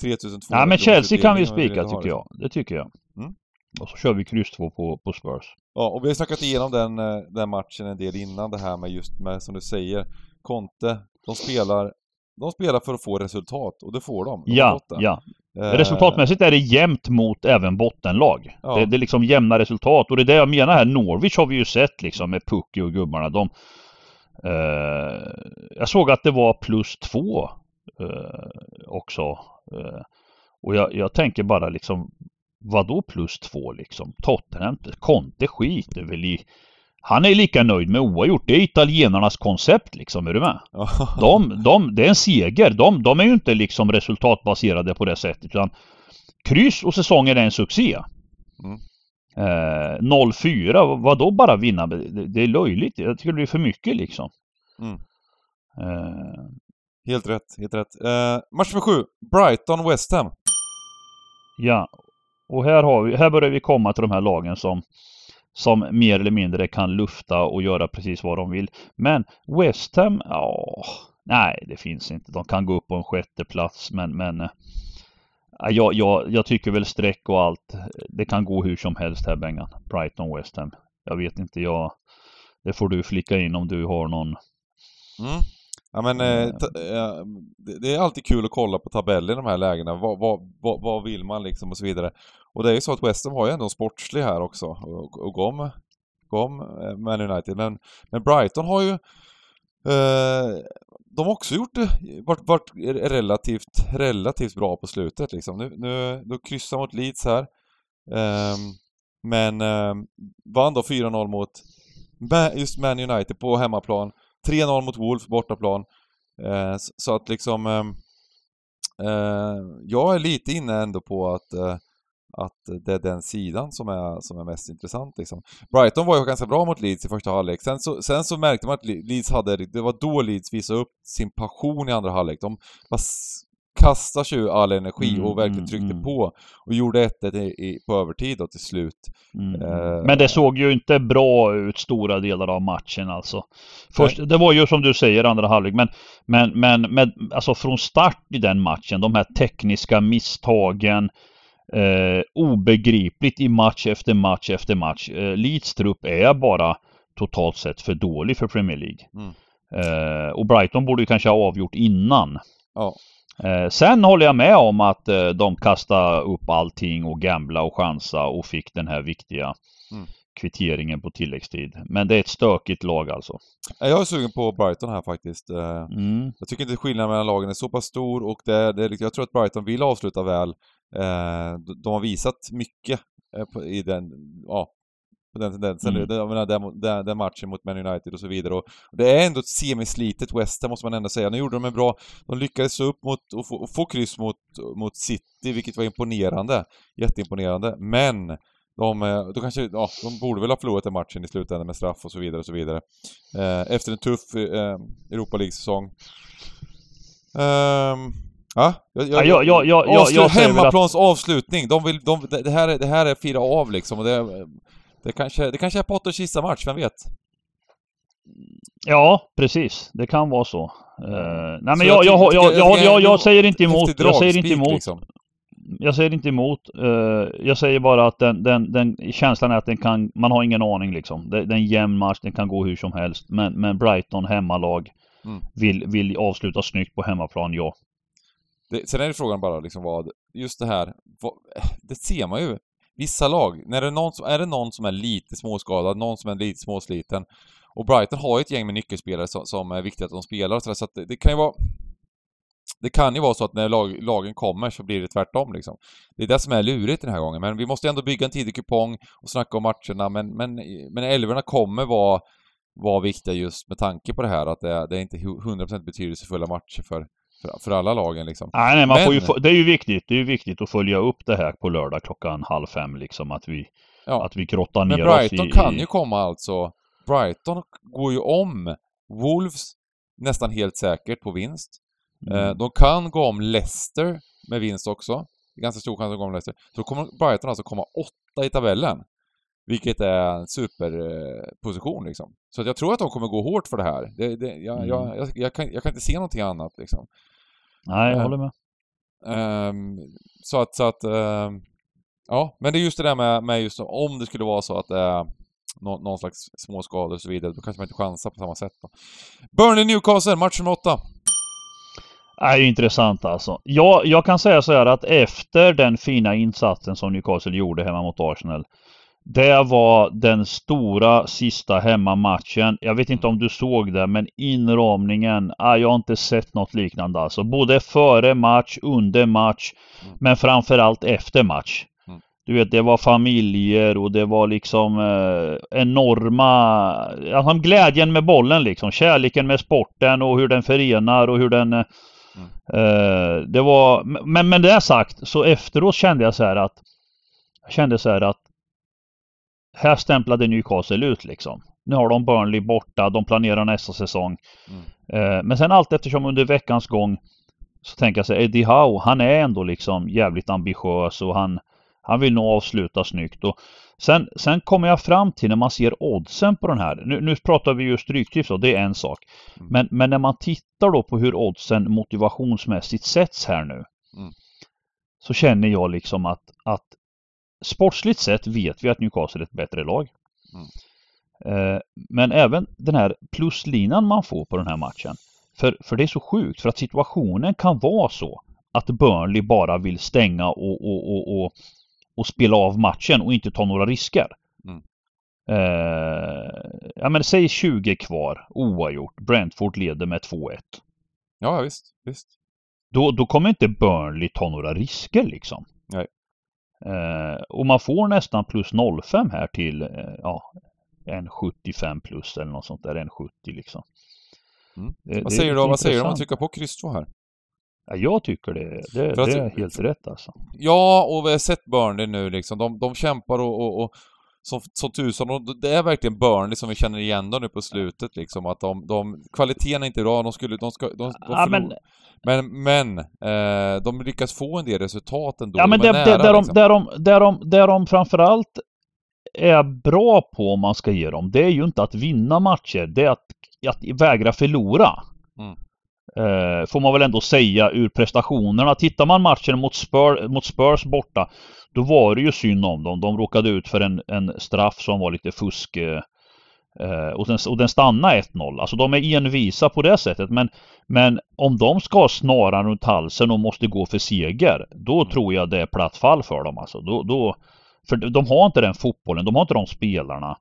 3200 Ja men Chelsea kan vi spika tycker jag, det tycker jag. Mm. Och så kör vi kryss 2 på, på Spurs. Ja, och vi har snackat igenom den, eh, den matchen en del innan det här med just med, som du säger, Conte, de spelar de spelar för att få resultat och det får de. de ja, ja. Eh, Resultatmässigt är det jämnt mot även bottenlag. Ja. Det, det, är liksom jämna resultat och det är det jag menar här. Norwich har vi ju sett liksom med Pucky och gubbarna. De, jag såg att det var plus två eh, också. Eh, och jag, jag, tänker bara liksom Vadå plus två liksom? Tottenham, Conte skiter väl i han är lika nöjd med oavgjort. Det är italienarnas koncept liksom, är du med? De, de, det är en seger. De, de är ju inte liksom resultatbaserade på det sättet utan kryss och säsongen är en succé. Mm. Eh, 0-4, vad då bara vinna? Det, det, är löjligt. Jag tycker det blir för mycket liksom. Mm. Eh. Helt rätt, helt rätt. Eh, match nummer sju, Brighton-West Ham. Ja, och här, har vi, här börjar vi komma till de här lagen som som mer eller mindre kan lufta och göra precis vad de vill. Men West Ham, ja, nej det finns inte. De kan gå upp på en sjätte plats men, men jag, jag, jag tycker väl streck och allt. Det kan gå hur som helst här Bengan. Brighton West Ham. Jag vet inte, jag det får du flicka in om du har någon mm. Ja men eh, eh det är alltid kul att kolla på tabeller i de här lägena. Vad, vad, vad, vad vill man liksom och så vidare. Och det är ju så att West Ham har ju ändå en sportslig här också och, och gå om, eh, Man United. Men, men Brighton har ju eh, de har också gjort det, varit, varit relativt, relativt bra på slutet liksom. Nu, nu, de kryssar mot Leeds här. Um, men um, vann då 4-0 mot just Man United på hemmaplan. 3-0 mot Wolves bortaplan. Uh, så att liksom... Um, uh, jag är lite inne ändå på att uh, att det är den sidan som är, som är mest intressant liksom. Brighton var ju ganska bra mot Leeds i första halvlek. Sen så, sen så märkte man att Leeds hade, det var då Leeds visade upp sin passion i andra halvlek. De bara kastade ju all energi mm, och verkligen mm, tryckte mm, på och gjorde 1-1 på övertid då till slut. Mm. Uh, Men det såg ju inte bra ut stora delar av matchen alltså. Först, det var ju som du säger andra halvlek men, men, men med, alltså från start i den matchen, de här tekniska misstagen, eh, obegripligt i match efter match efter match. Eh, Leeds trupp är bara totalt sett för dålig för Premier League. Mm. Eh, och Brighton borde ju kanske ha avgjort innan. Ja. Eh, sen håller jag med om att eh, de kastade upp allting och gambla och chansa och fick den här viktiga mm. kvitteringen på tilläggstid. Men det är ett stökigt lag alltså. Jag är sugen på Brighton här faktiskt. Eh, mm. Jag tycker inte skillnaden mellan lagen är så pass stor och det, det, jag tror att Brighton vill avsluta väl. Eh, de har visat mycket eh, i den, ja, på den tendensen. Mm. Jag menar, den, den, den, matchen mot Man United och så vidare. Och det är ändå ett semislitet West måste man ändå säga. Nu gjorde de en bra... De lyckades upp mot och få, och få kryss mot, mot City, vilket var imponerande. Jätteimponerande. Men de, eh, då kanske, ja, de borde väl ha förlorat den matchen i slutändan med straff och så vidare och så vidare. efter en tuff eh, Europa League-säsong. Um, Ja, jag, jag, ja, jag, jag, jag, jag hemmaplans att... avslutning. De vill, de, det, här är, det här är fira av liksom och det, det kanske, det kanske är Potters sista match, vem vet? Ja, precis. Det kan vara så. Uh, nej men jag, jag, jag, jag, jag, jag, säger inte emot. Jag säger inte emot. Liksom. Jag säger inte emot. Uh, jag säger bara att den, den, den, känslan är att den kan, man har ingen aning liksom. Det, det är en jämn match, den kan gå hur som helst. Men, men Brighton hemmalag mm. vill, vill avsluta snyggt på hemmaplan, ja. Det, sen är det frågan bara liksom vad, just det här, vad, eh, det ser man ju. Vissa lag, när det är, någon som, är det någon som är lite småskadad, någon som är lite småsliten, och Brighton har ju ett gäng med nyckelspelare som, som är viktiga att de spelar och sådär, så att det, det, kan ju vara... Det kan ju vara så att när lag, lagen kommer så blir det tvärtom liksom. Det är det som är lurigt den här gången, men vi måste ändå bygga en tidig kupong och snacka om matcherna, men, men, men älvorna kommer vara, vara viktiga just med tanke på det här att det, det är inte 100% betydelsefulla matcher för, för, för alla lagen liksom. Nej, nej man Men... får ju, det är ju viktigt. Det är ju viktigt att följa upp det här på lördag klockan halv fem liksom. Att vi, ja. att vi grottar ner oss i... Men Brighton kan ju komma alltså. Brighton går ju om Wolves nästan helt säkert på vinst. Mm. Eh, de kan gå om Leicester med vinst också. Ganska stor chans att gå om Leicester. Så kommer Brighton alltså komma åtta i tabellen. Vilket är en superposition liksom. Så jag tror att de kommer gå hårt för det här. Det, det, jag, mm. jag, jag, jag, kan, jag kan inte se någonting annat liksom. Nej, jag uh, håller med. Um, så att, så att um, ja, men det är just det där med, med just om det skulle vara så att det är någon, någon slags småskador och så vidare, då kanske man inte chansar på samma sätt då. Burnley Newcastle, match nummer åtta. är intressant alltså. Jag, jag kan säga så här att efter den fina insatsen som Newcastle gjorde hemma mot Arsenal. Det var den stora sista hemmamatchen. Jag vet inte om du såg det men inramningen, ah, jag har inte sett något liknande alltså. Både före match, under match mm. men framförallt efter match. Mm. Du vet det var familjer och det var liksom eh, enorma, alltså glädjen med bollen liksom. Kärleken med sporten och hur den förenar och hur den eh, Uh, det var, men med det sagt så efteråt kände jag så här att jag kände så här att här stämplade Newcastle ut liksom. Nu har de Burnley borta, de planerar nästa säsong. Mm. Uh, men sen allt eftersom under veckans gång så tänker jag här, Eddie Howe, han är ändå liksom jävligt ambitiös och han, han vill nog avsluta snyggt. Och sen, sen kommer jag fram till när man ser oddsen på den här. Nu, nu pratar vi ju stryktips och det är en sak. Mm. Men, men när man tittar då på hur oddsen motivationsmässigt sätts här nu. Mm. Så känner jag liksom att, att sportsligt sett vet vi att Newcastle är ett bättre lag. Mm. Eh, men även den här pluslinan man får på den här matchen. För, för det är så sjukt för att situationen kan vara så att Burnley bara vill stänga och, och, och, och och spela av matchen och inte ta några risker. Mm. Eh, ja men säg 20 kvar, oavgjort. Brentford leder med 2-1. Ja visst, visst. Då, då kommer inte Burnley ta några risker liksom. Nej. Eh, och man får nästan plus 0,5 här till eh, ja, en 75 plus eller något sånt där, en 70 liksom. Mm. Det, vad, säger du, vad säger du om att trycka på kryss 2 här? Ja, jag tycker det, det, det är helt rätt alltså. Ja, och vi har sett Burnley nu liksom. De, de kämpar och, och, och som, som tusan. Och det är verkligen Burnley som vi känner igen då nu på slutet liksom. Att de, de kvaliteten är inte bra. De skulle, de ska, de, de ja, men... Men, men eh, de lyckas få en del resultat ändå. Ja, men de det, nära, där, liksom. de, där, de, där, de, där de framförallt är bra på, om man ska ge dem, det är ju inte att vinna matcher. Det är att, att vägra förlora. Eh, får man väl ändå säga ur prestationerna. Tittar man matchen mot, Spur, mot Spurs borta Då var det ju synd om dem. De råkade ut för en, en straff som var lite fusk eh, eh och, den, och den stannade 1-0. Alltså de är envisa på det sättet. Men, men om de ska ha snaran runt halsen och måste gå för seger Då mm. tror jag det är platt fall för dem alltså. Då, då, för de har inte den fotbollen, de har inte de spelarna.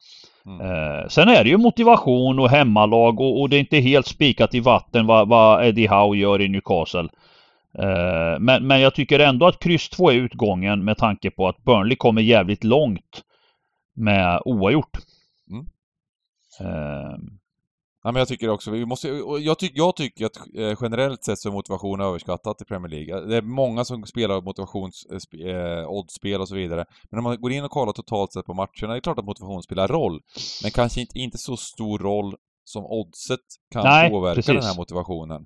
Mm. Eh, sen är det ju motivation och hemmalag och, och, det är inte helt spikat i vatten vad, vad Eddie Howe gör i Newcastle. Eh, men, men jag tycker ändå att kryss 2 är utgången med tanke på att Burnley kommer jävligt långt med oavgjort. Mm. Eh, Ja, men jag tycker också, vi måste, jag, tyck, jag tycker att eh, generellt sett så är motivation överskattat i Premier League. Det är många som spelar motivationsoddsspel eh, och så vidare. Men när man går in och kollar totalt sett på matcherna, det är klart att motivation spelar roll. Men kanske inte, inte så stor roll som oddset kan Nej, påverka precis. den här motivationen.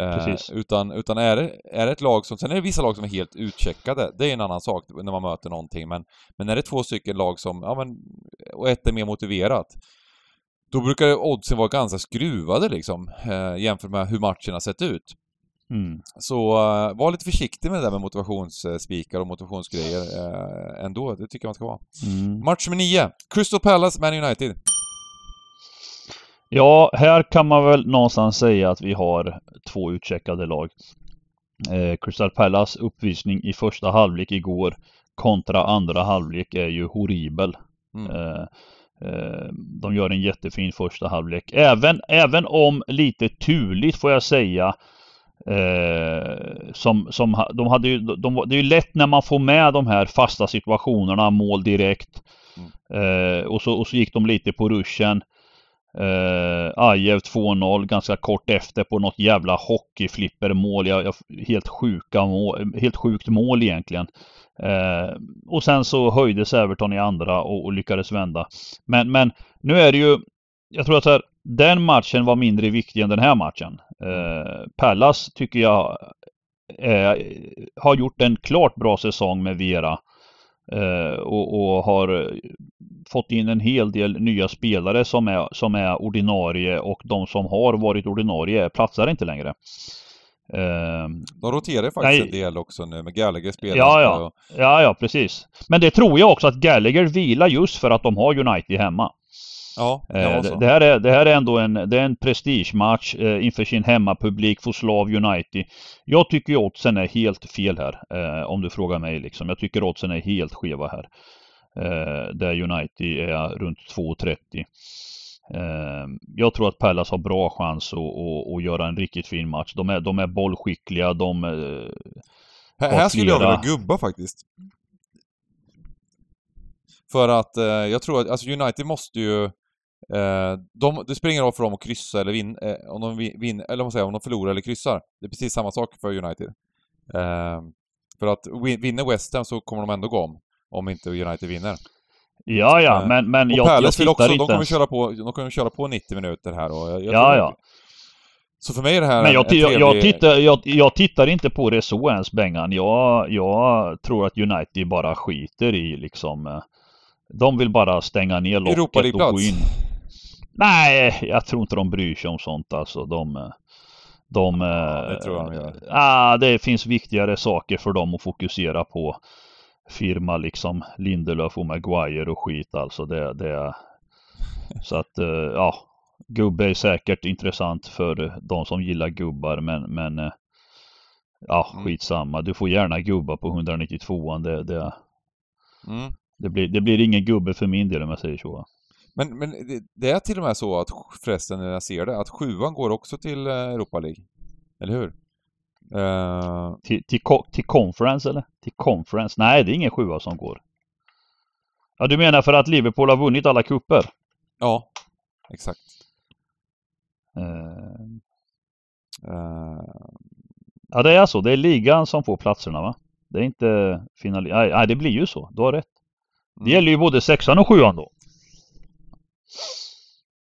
Eh, utan, utan är, det, är det ett lag som, sen är det vissa lag som är helt utcheckade, det är en annan sak när man möter någonting, men, men är det två stycken lag som, ja men, och ett är mer motiverat, då brukar oddsen vara ganska skruvade liksom, eh, jämfört med hur matchen har sett ut. Mm. Så uh, var lite försiktig med det där med motivationsspikar och motivationsgrejer uh, ändå. Det tycker jag man ska vara. Mm. Match nummer 9. Crystal Palace, Man United. Ja, här kan man väl någonstans säga att vi har två utcheckade lag. Eh, Crystal Palace uppvisning i första halvlek igår kontra andra halvlek är ju horribel. Mm. Eh, de gör en jättefin första halvlek. Även, även om lite turligt får jag säga. Eh, som, som, de hade ju, de, det är ju lätt när man får med de här fasta situationerna, mål direkt. Mm. Eh, och, så, och så gick de lite på ruschen. Eh, Ajev 2-0 ganska kort efter på något jävla hockeyflippermål. Jag, jag, helt, sjuka mål, helt sjukt mål egentligen. Eh, och sen så höjdes Everton i andra och, och, lyckades vända. Men, men nu är det ju, jag tror att här, den matchen var mindre viktig än den här matchen. Eh, Pallas tycker jag eh, har gjort en klart bra säsong med Vera. Eh, och, och, har fått in en hel del nya spelare som är, som är ordinarie och de som har varit ordinarie platsar inte längre. Ehm, de roterar faktiskt nej. en del också nu med Gallagher spelar ja, ja. Ja, ja, precis. Men det tror jag också att Gallagher vilar just för att de har United hemma. Ja, det, det, det, här är, det här är ändå en, det är en prestigematch eh, inför sin hemmapublik, Foslav United. Jag tycker oddsen är helt fel här, eh, om du frågar mig liksom. Jag tycker oddsen är helt skeva här. Eh, där United är runt 2,30. Eh, jag tror att Pallas har bra chans att, att, att, göra en riktigt fin match. De är, de är bollskickliga, de eh, Här, här skulle jag vilja gubba faktiskt. För att jag tror att, alltså United måste ju... De, det spelar ingen roll för dem att kryssa eller vinna, om de vinner, eller man säger, om de förlorar eller kryssar. Det är precis samma sak för United. För att vinner West Ham så kommer de ändå gå om, om inte United vinner. Ja, ja, eh, men, men jag, jag tittar också, inte... De kommer, köra på, de kommer köra på 90 minuter här och jag, jag Ja, ja. Så för mig är det här Men jag, trevlig... jag, tittar, jag, jag, tittar inte på det så ens Bengan. Jag, jag tror att United bara skiter i liksom eh, De vill bara stänga ner locket och gå in. Nej, jag tror inte de bryr sig om sånt alltså. De, eh, de, ja, det tror jag de gör. Ah, det finns viktigare saker för dem att fokusera på firma liksom Lindelöf och Maguire och skit alltså. Det, det, så att eh, ja, gubbe är säkert intressant för de som gillar gubbar men, men eh, ja, mm. skitsamma. Du får gärna gubba på 192an. Det, det, mm. det, blir, det blir ingen gubbe för min del om jag säger så. Men, men det, det är till och med så att förresten när jag ser det, att sjuan går också till eh, Europa League. Eller hur? Uh... Till, till, till conference eller? Till conference? Nej, det är ingen sjua som går. Ja, du menar för att Liverpool har vunnit alla kupper? Ja, exakt. Uh... Uh... Ja, det är så. Det är ligan som får platserna va? Det är inte final... Nej, nej, det blir ju så. Du har rätt. Det mm. gäller ju både sexan och sjuan då.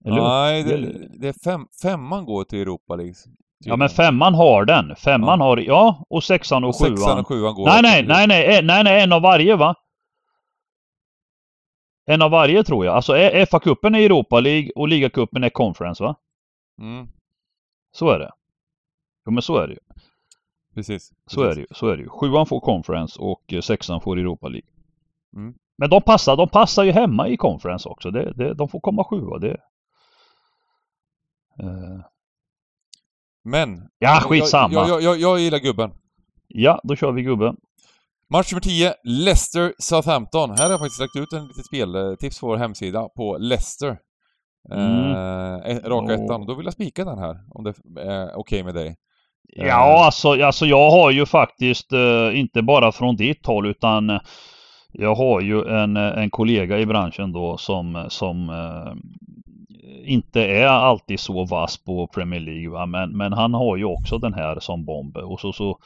Eller Nej, det, det, är fem, femman går till Europa League. Ja men femman har den. Femman har, ja och sexan och, och sjuan. Sexan och sjuan går nej nej, nej nej nej nej en av varje va? En av varje tror jag. Alltså FA-cupen är Europa League och ligacupen är Conference va? Mm. Så är det. Jo men så är det ju. Precis. Så är det ju. Så är det ju. Sjuan får Conference och eh, sexan får Europa League. Mm. Men de passar, de passar ju hemma i Conference också. Det, det, de får komma sjua. Det, uh, men... Ja, skitsamma. Jag, jag, jag, jag gillar gubben. Ja, då kör vi gubben. Match nummer 10, Leicester Southampton. Här har jag faktiskt lagt ut en litet speltips på vår hemsida på Leicester. Mm. Eh, raka oh. ettan. Då vill jag spika den här, om det är okej okay med dig. Ja, eh. alltså, alltså jag har ju faktiskt, eh, inte bara från ditt håll, utan jag har ju en, en kollega i branschen då som, som eh, inte är alltid så vass på Premier League va? Men, men han har ju också den här som bomb och så, så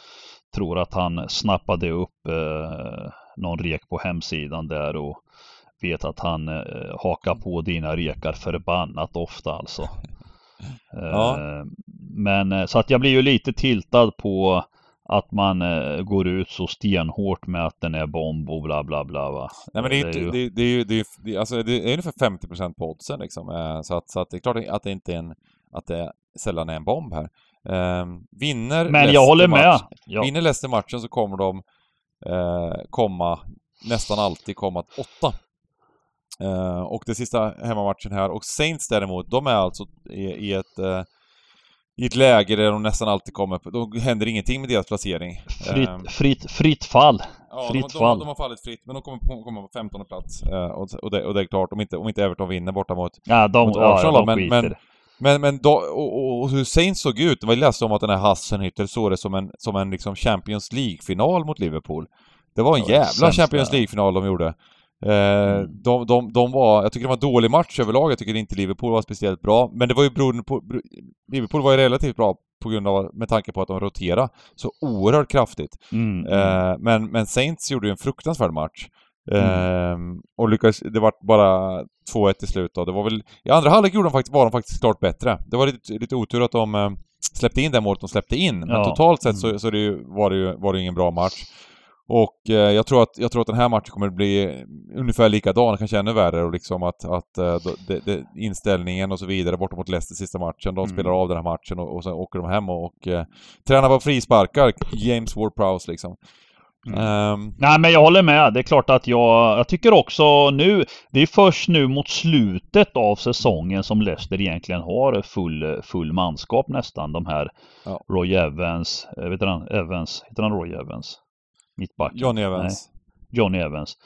tror att han snappade upp eh, någon rek på hemsidan där och vet att han eh, hakar på dina rekar förbannat ofta alltså. Ja. Eh, men eh, så att jag blir ju lite tiltad på att man eh, går ut så stenhårt med att den är bomb och bla bla bla va. Nej men det är, det, det, är ju, det, är, det, alltså, det är ungefär 50% på oddsen liksom. Eh, så, att, så att det är klart att det inte är en, att det sällan är en bomb här. Eh, vinner Men Leicester jag håller med. Match, ja. Vinner Leicester matchen så kommer de eh, komma, nästan alltid komma åtta. Eh, och det sista hemmamatchen här. Och Saints däremot, de är alltså i, i ett eh, i ett läge där de nästan alltid kommer, då händer ingenting med deras placering. Fritt, um, fritt, fritt fall. Ja, fritt de, de, de, har fallit fritt, men de kommer komma på 15 plats. Uh, och, och, det, och, det, är klart, om inte, om inte Everton vinner borta mot, ja, de, mot Arsenal ja, men, men, men, men då, och, och, hur Saints såg ut, var läste om att den här Hassenhüttel såg det som en, som en liksom Champions League-final mot Liverpool. Det var en jävla sämst, Champions League-final de gjorde. Eh, mm. de, de, de var, jag tycker det var en dålig match överlag, jag tycker inte Liverpool var speciellt bra. Men det var ju beroende på, Liverpool var ju relativt bra på grund av, med tanke på att de roterade så oerhört kraftigt. Mm. Eh, men, men Saints gjorde ju en fruktansvärd match. Mm. Eh, och lyckades, det var bara 2-1 till slut då. Det var väl, i andra halvlek gjorde de faktiskt, var de faktiskt klart bättre. Det var lite, lite otur att de eh, släppte in det målet de släppte in. Men ja. totalt sett så, mm. så det, var det ju var det ingen bra match. Och eh, jag, tror att, jag tror att den här matchen kommer att bli ungefär likadan, kanske ännu värre och liksom att, att eh, det, det, inställningen och så vidare borta mot Leicester sista matchen. De mm. spelar av den här matchen och, och sen åker de hem och, och eh, tränar på frisparkar, James Ward-Prowse liksom. Mm. Um, Nej men jag håller med. Det är klart att jag, jag tycker också nu, det är först nu mot slutet av säsongen som Leicester egentligen har full, full manskap nästan. De här ja. Roy Evans, eh, vet han, Evans, heter han Roy Evans? Mittbacken? Johnny Evans. Nej. Johnny Evans.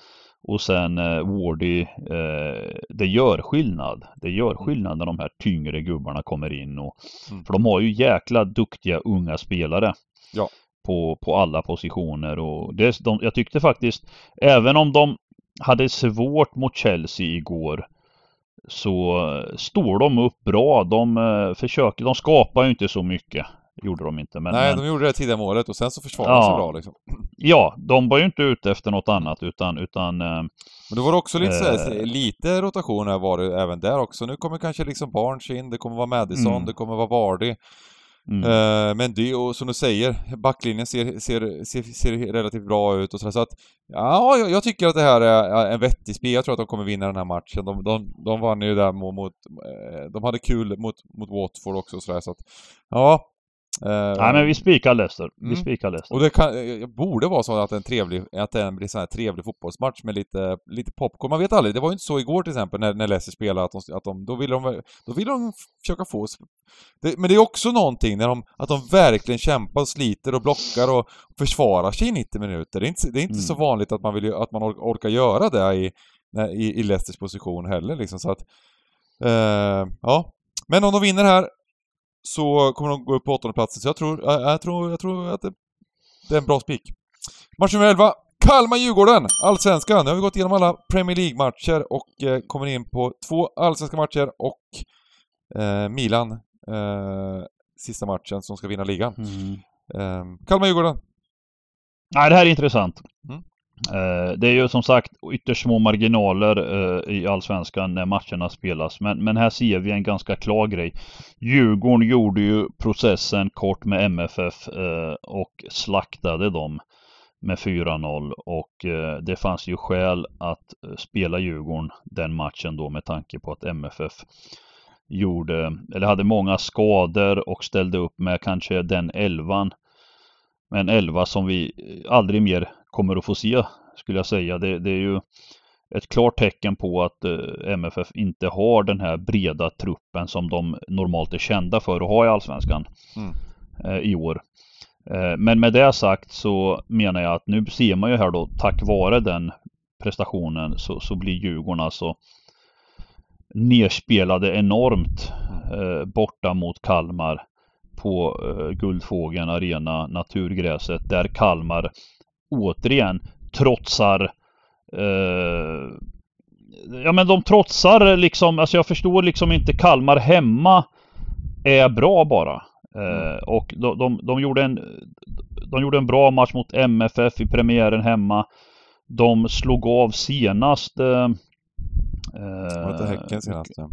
Och sen eh, Wardy, eh, det gör skillnad. Det gör mm. skillnad när de här tyngre gubbarna kommer in. Och, mm. För de har ju jäkla duktiga unga spelare. Ja. På, på alla positioner och det, de, jag tyckte faktiskt, även om de hade svårt mot Chelsea igår så står de upp bra. De eh, försöker, de skapar ju inte så mycket gjorde de inte. Men, Nej, men... de gjorde det tidigare målet och sen så försvarade de ja, sig bra liksom. Ja, de var ju inte ute efter något annat utan... utan eh, men det var också lite, eh, såhär, lite rotation här var det även där också. Nu kommer kanske liksom Barnes in, det kommer vara Madison, mm. det kommer vara Vardy. Mm. Uh, men det, och som du säger, backlinjen ser, ser, ser, ser relativt bra ut och sådär. Så att, ja, jag, jag, tycker att det här är en vettig spel. Jag tror att de kommer vinna den här matchen. De, de, de vann ju där mot, mot eh, de hade kul mot, mot Watford också och sådär. Så att, ja, Uh, Nej men vi spikar Leicester. Vi mm. spikar Leicester. Och det kan, eh, borde vara så att det, är en trevlig, att det blir en trevlig fotbollsmatch med lite, lite popcorn. Man vet aldrig. Det var ju inte så igår till exempel när, när Leicester spelade att de, att de, då ville de, då ville de försöka få det, Men det är också någonting när de, att de verkligen kämpar och sliter och blockar och försvarar sig i 90 minuter. Det är inte, det är inte mm. så vanligt att man, vill, att man orkar göra det i, i, i Leicesters position heller liksom så att... Uh, ja. Men om de vinner här så kommer de gå upp på åttonde platsen. Så jag tror, jag tror, jag tror att det, det är en bra spik. Match nummer 11. Kalmar-Djurgården, Allsvenskan. Nu har vi gått igenom alla Premier League-matcher och eh, kommer in på två allsvenska matcher och eh, Milan, eh, sista matchen som ska vinna ligan. Mm. Eh, Kalmar-Djurgården. Nej, det här är intressant. Mm. Eh, det är ju som sagt ytterst små marginaler eh, i Allsvenskan när matcherna spelas. Men, men här ser vi en ganska klar grej. Djurgården gjorde ju processen kort med MFF eh, och slaktade dem med 4-0 och det fanns ju skäl att spela Djurgården den matchen då med tanke på att MFF gjorde, eller hade många skador och ställde upp med kanske den elvan. En elva som vi aldrig mer kommer att få se skulle jag säga. Det, det är ju ett klart tecken på att eh, MFF inte har den här breda truppen som de normalt är kända för att ha i Allsvenskan mm. eh, i år. Eh, men med det sagt så menar jag att nu ser man ju här då tack vare den prestationen så, så blir Djurgården alltså nerspelade enormt eh, borta mot Kalmar på eh, Guldfågeln Arena, naturgräset, där Kalmar återigen trotsar eh, Ja men de trotsar liksom, alltså jag förstår liksom inte Kalmar hemma är bra bara. Eh, mm. och de, de, de, gjorde en, de gjorde en bra match mot MFF i premiären hemma. De slog av senast... Eh, var inte Häcken senast? Ja.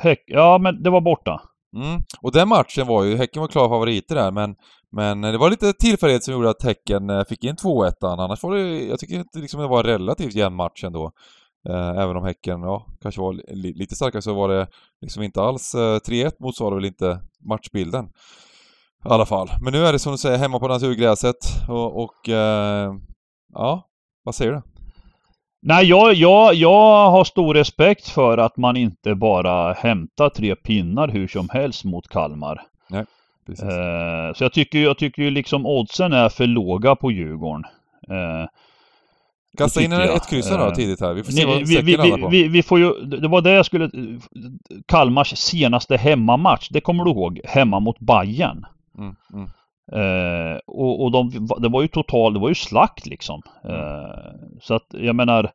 Häck, ja men det var borta. Mm. Och den matchen var ju, Häcken var klara favoriter där men men det var lite tillfällighet som gjorde att Häcken eh, fick in 2-1 annars var det, jag tycker inte liksom det var en relativt jämn match ändå. Eh, även om Häcken, ja, kanske var lite starkare så var det liksom inte alls, 3-1 eh, motsvarade väl inte matchbilden. I alla fall. Men nu är det som du säger, hemma på naturgräset och, och ja, vad säger du? Nej, jag, jag, jag har stor respekt för att man inte bara hämtar tre pinnar hur som helst mot Kalmar. Nej. Eh, så jag tycker, jag tycker ju liksom oddsen är för låga på Djurgården. Eh, Kasta in jag. ett kryss då eh, tidigt här. Vi får se vad vi, vi, vi, på. Vi, vi, får ju, det var det jag skulle... Kalmars senaste hemmamatch, det kommer du ihåg? Hemma mot Bayern. Mm, mm. Eh, och och de, det var ju total, det var ju slakt liksom. Mm. Eh, så att jag menar...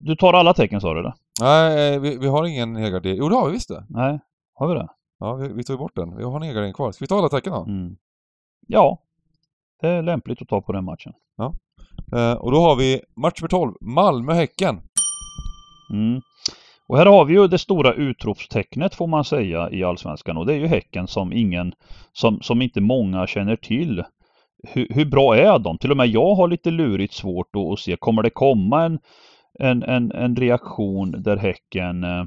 Du tar alla tecken sa du det? Nej, vi, vi har ingen helgardering. Jo det har vi visst det. Nej, har vi det? Ja, vi, vi tog bort den. Vi har en egen kvar. Ska vi ta alla tecken då? Mm. Ja, det är lämpligt att ta på den matchen. Ja. Eh, och då har vi match nummer 12, Malmö-Häcken. Mm. Och här har vi ju det stora utropstecknet får man säga i Allsvenskan och det är ju Häcken som ingen, som, som inte många känner till. Hur, hur bra är de? Till och med jag har lite lurigt svårt att, se, kommer det komma en, en, en, en reaktion där Häcken Eh,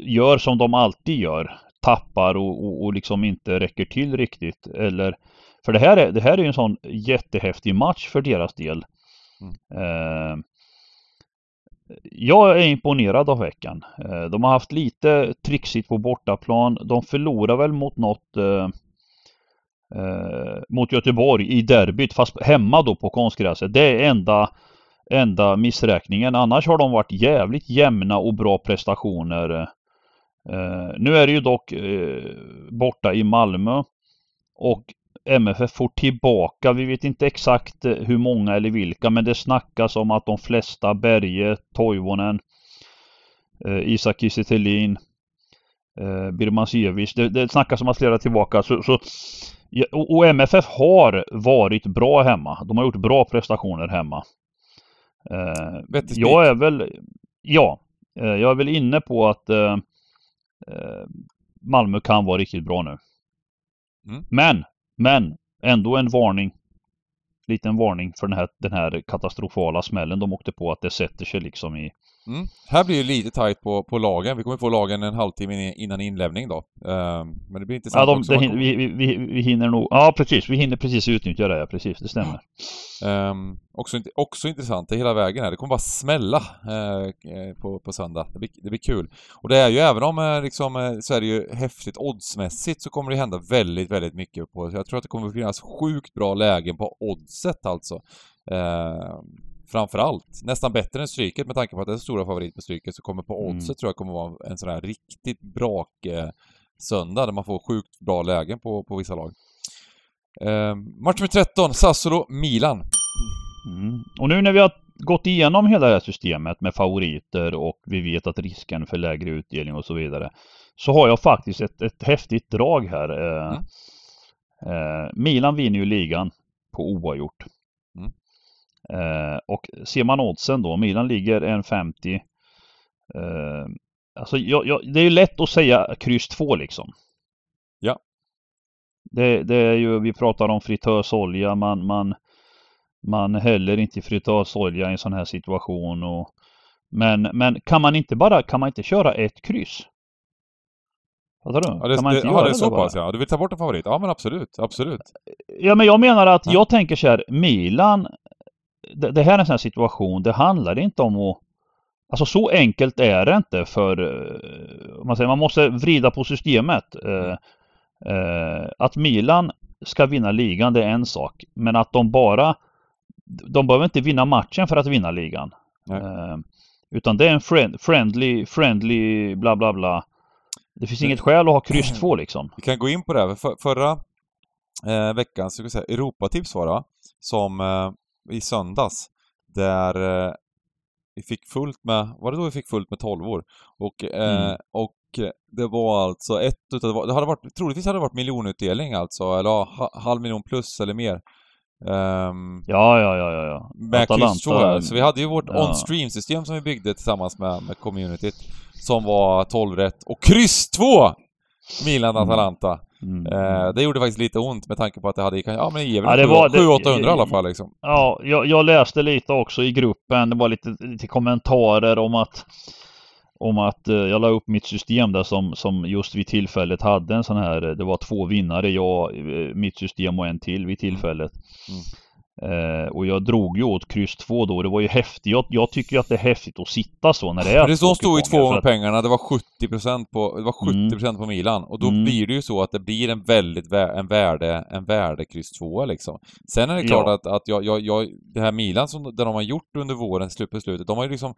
gör som de alltid gör. tappar och, och, och liksom inte räcker till riktigt. Eller, för det här är, det här är en sån jättehäftig match för deras del. Mm. Eh, jag är imponerad av Häcken. Eh, de har haft lite trixigt på bortaplan. De förlorar väl mot något eh, eh, mot Göteborg i derbyt fast hemma då på konstgräset. Det är enda, enda missräkningen. Annars har de varit jävligt jämna och bra prestationer. Eh, nu är det ju dock eh, borta i Malmö och MFF får tillbaka, vi vet inte exakt eh, hur många eller vilka, men det snackas om att de flesta, Berge, Toivonen, Isak Kiese eh, Birmancevic, det, det snackas om att flera tillbaka. Så, så och MFF har varit bra hemma. De har gjort bra prestationer hemma. Eh, jag är väl, ja, eh, jag är väl inne på att eh, eh Malmö kan vara riktigt bra nu. Mm. Men men ändå en varning. Liten varning för den här, den här katastrofala smällen de åkte på att det sätter sig liksom i Mm. Här blir det lite tight på, på lagen. Vi kommer få lagen en halvtimme innan inlämning då. Uh, men det blir intressant ja, de, också. Det, vi, vi, vi, vi hinner nog... Ja, precis. Vi hinner precis utnyttja det. Ja, precis. Det stämmer. Um, också, också intressant, det hela vägen här. Det kommer bara smälla uh, på, på söndag. Det blir, det blir kul. Och det är ju, även om uh, liksom, så är det ju häftigt oddsmässigt så kommer det hända väldigt, väldigt mycket på... Jag tror att det kommer finnas sjukt bra lägen på oddset alltså. Uh, framförallt. Nästan bättre än Stryket med tanke på att det är stora favorit med Stryket så kommer på oddset mm. tror jag kommer vara en sån här riktigt brak eh, söndag där man får sjukt bra lägen på, på vissa lag. Eh, match nummer 13, Sassuolo-Milan. Mm. Och nu när vi har gått igenom hela det här systemet med favoriter och vi vet att risken för lägre utdelning och så vidare. Så har jag faktiskt ett, ett häftigt drag här. Eh, mm. eh, Milan vinner ju ligan på oavgjort. Eh, och ser man oddsen då, Milan ligger 1,50. Eh, alltså jag, jag, det är ju lätt att säga kryss 2 liksom. Ja. Det, det, är ju, vi pratar om fritösolja, man, man, man häller inte fritösolja i en sån här situation. Och, men, men kan man inte bara, kan man inte köra ett kryss? Fattar du? Ja, det, kan man inte det, göra ja, det är så pass ja. Du vill ta bort en favorit? Ja men absolut, absolut. Ja men jag menar att, ja. jag tänker så här, Milan det, det, här är en sån här situation, det handlar inte om att Alltså så enkelt är det inte för eh, man, säger, man måste vrida på systemet. Eh, eh, att Milan ska vinna ligan det är en sak. Men att de bara De behöver inte vinna matchen för att vinna ligan. Eh, utan det är en friend, friendly, friendly bla bla bla. Det finns inget skäl att ha kryss 2 liksom. Vi kan gå in på det. Här. För, förra eh, veckan så ska vi säga Europatips var det Som eh, i söndags där eh, vi fick fullt med, var det då vi fick fullt med 12 år? Och, eh, mm. och det var alltså ett utav, det hade varit, troligtvis hade det varit miljonutdelning alltså, eller ja, halv miljon plus eller mer. Um, ja, ja, ja, ja, ja. Med Atalanta, Så vi hade ju vårt ja. on-stream-system som vi byggde tillsammans med, med communityt. Som var 12 rätt. Och kryss 2! Milan-Atalanta. Mm. Mm. Eh, det gjorde faktiskt lite ont med tanke på att det hade, ja men det väl ja, 700-800 i alla fall liksom. Ja, jag, jag, läste lite också i gruppen, det var lite, lite kommentarer om att om att eh, jag la upp mitt system där som, som just vid tillfället hade en sån här, det var två vinnare, jag, eh, mitt system och en till vid tillfället. Mm. Eh, och jag drog ju åt kryss 2 då. Det var ju häftigt. Jag, jag tycker att det är häftigt att sitta så när det är Det som stod i två gånger pengarna, det var 70% på, det var 70% mm. på Milan. Och då mm. blir det ju så att det blir en väldigt, en värde, en värde kryss 2 liksom. Sen är det klart ja. att, att jag, jag, jag, det här Milan som det de har gjort under våren, slut på slutet, de har ju liksom,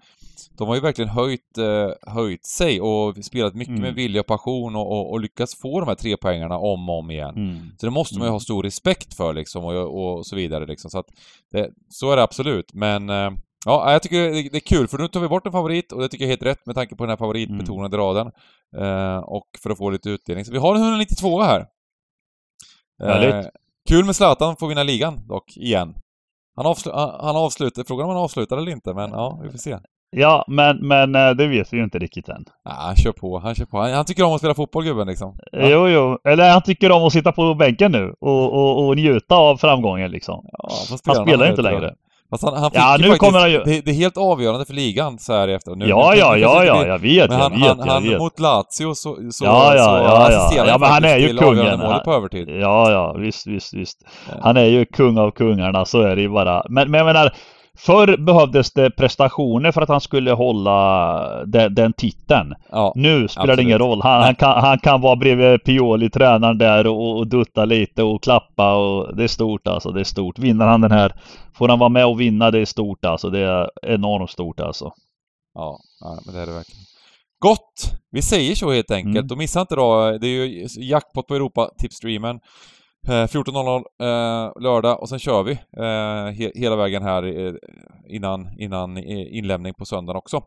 de har ju verkligen höjt, eh, höjt sig och spelat mycket mm. med vilja och passion och, och, och, lyckats få de här tre poängarna om och om igen. Mm. Så det måste man ju ha mm. stor respekt för liksom och, och så vidare liksom. Så att det, så är det absolut, men eh, Ja, jag tycker det är kul för nu tar vi bort en favorit och det tycker jag är helt rätt med tanke på den här favoritbetonade mm. raden. Eh, och för att få lite utdelning. Så vi har en 192 här. Eh, kul med Zlatan får vinna ligan dock, igen. Han, avslu han avslutar, frågan om han avslutar eller inte, men ja, vi får se. Ja, men, men eh, det vet vi ju inte riktigt än. Ja, han kör på, han kör på. Han, han tycker om att spela fotboll gubben liksom. Ja. Jo, jo. Eller han tycker om att sitta på bänken nu och, och, och njuta av framgången liksom. Ja, han spelar inte längre. Fast han, han fick ja, nu faktiskt, kommer han ju... det, det, är helt avgörande för ligan så här efter. Nu, ja, nu, ja, ja, ja, jag vet, men han, jag vet, han, jag vet. mot Lazio så, så, ja, ja, så ja, ja. ja, men han är ju kungen. Han, på övertid. Ja, ja, visst, visst, visst. Han är ju kung av kungarna, så är det ju bara. Men, men jag menar, Förr behövdes det prestationer för att han skulle hålla den, den titeln. Ja, nu spelar absolut. det ingen roll. Han, han, kan, han kan vara bredvid Pioli, tränaren där och, och, dutta lite och klappa och det är stort alltså. Det är stort. Vinner han den här, får han vara med och vinna, det är stort alltså. Det är enormt stort alltså. Ja, ja men det är det verkligen. Gott! Vi säger så helt enkelt. Mm. Och missa inte då, det är ju jackpot på Europa, tipstreamen. 14.00 eh, eh, lördag och sen kör vi eh, he hela vägen här innan, innan inlämning på söndagen också.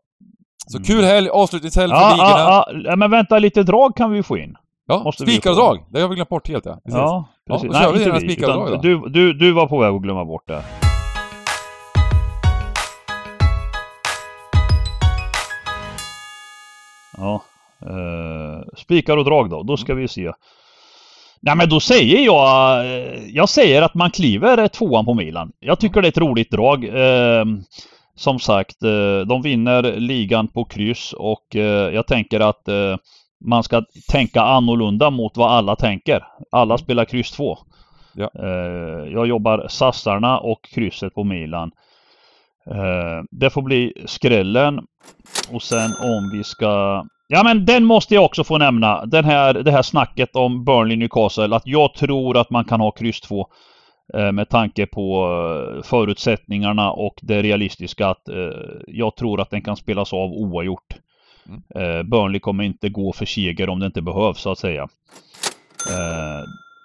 Så mm. kul helg, avslutningshelg för ligorna. Ja, ja, men vänta, lite drag kan vi få in. Ja, spikaravdrag! Det har vi glömt bort helt ja. Precis. Ja, precis. Ja, Nej, inte vi. Utan du, du, du var på väg att glömma bort det. Ja. Uh, spikar och drag då. Då ska vi se. Nej men då säger jag, eh, jag säger att man kliver tvåan på Milan. Jag tycker det är ett roligt drag. Eh, som sagt, eh, de vinner ligan på kryss och jag tänker att man ska tänka annorlunda mot vad alla tänker. Alla spelar kryss 2. Ja. Jag jobbar sassarna och krysset på Milan. Det får bli skrällen. Och sen om vi ska Ja men den måste jag också få nämna. Den här, det här snacket om Burnley Newcastle. Att jag tror att man kan ha kryss 2. Eh, med tanke på eh, förutsättningarna och det realistiska att eh, jag tror att den kan spelas av oavgjort. Mm. Burnley kommer inte gå för seger om det inte behövs så att säga.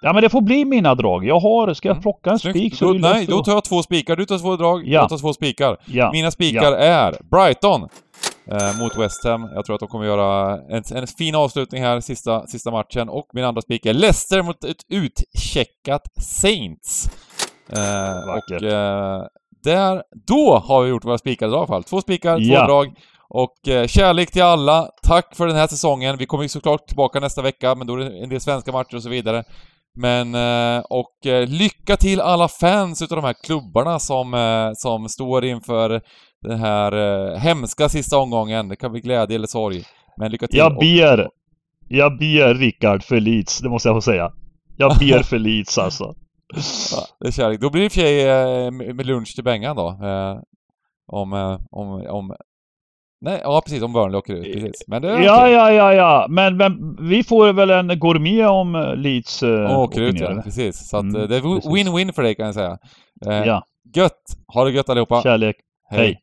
Ja men det får bli mina drag. Jag har, ska jag mm. plocka en spik så då, Nej, då tar jag två spikar. Du tar två drag, ja. jag tar två spikar. Ja. Mina spikar ja. är Brighton eh, mot West Ham. Jag tror att de kommer göra en, en fin avslutning här, sista, sista matchen. Och min andra spik är Leicester mot ett utcheckat Saints. Eh, och eh, där, då har vi gjort våra spikar i alla fall. Två spikar, ja. två drag. Och eh, kärlek till alla. Tack för den här säsongen. Vi kommer såklart tillbaka nästa vecka, men då är det en del svenska matcher och så vidare. Men, eh, och eh, lycka till alla fans utav de här klubbarna som, eh, som står inför den här hemska sista omgången. Det kan bli glädje eller sorg. Men lycka till! Jag ber, jag ber Rickard för Leeds, det måste jag få säga. Jag ber för Leeds alltså. Ja, det är kärlek. Då blir det för med lunch till Bengan då. Om, om, om Nej, ja precis, om Burnley åker ut. Precis. Men det är ja, ja, ja, ja. Men, men vi får väl en gourmet om eh, Leeds uh, åker, åker ut. Ja, precis. Så att, mm, det är win-win för dig kan jag säga. Eh, ja. Gött! Ha det gött allihopa! Kärlek! Hej. Hej.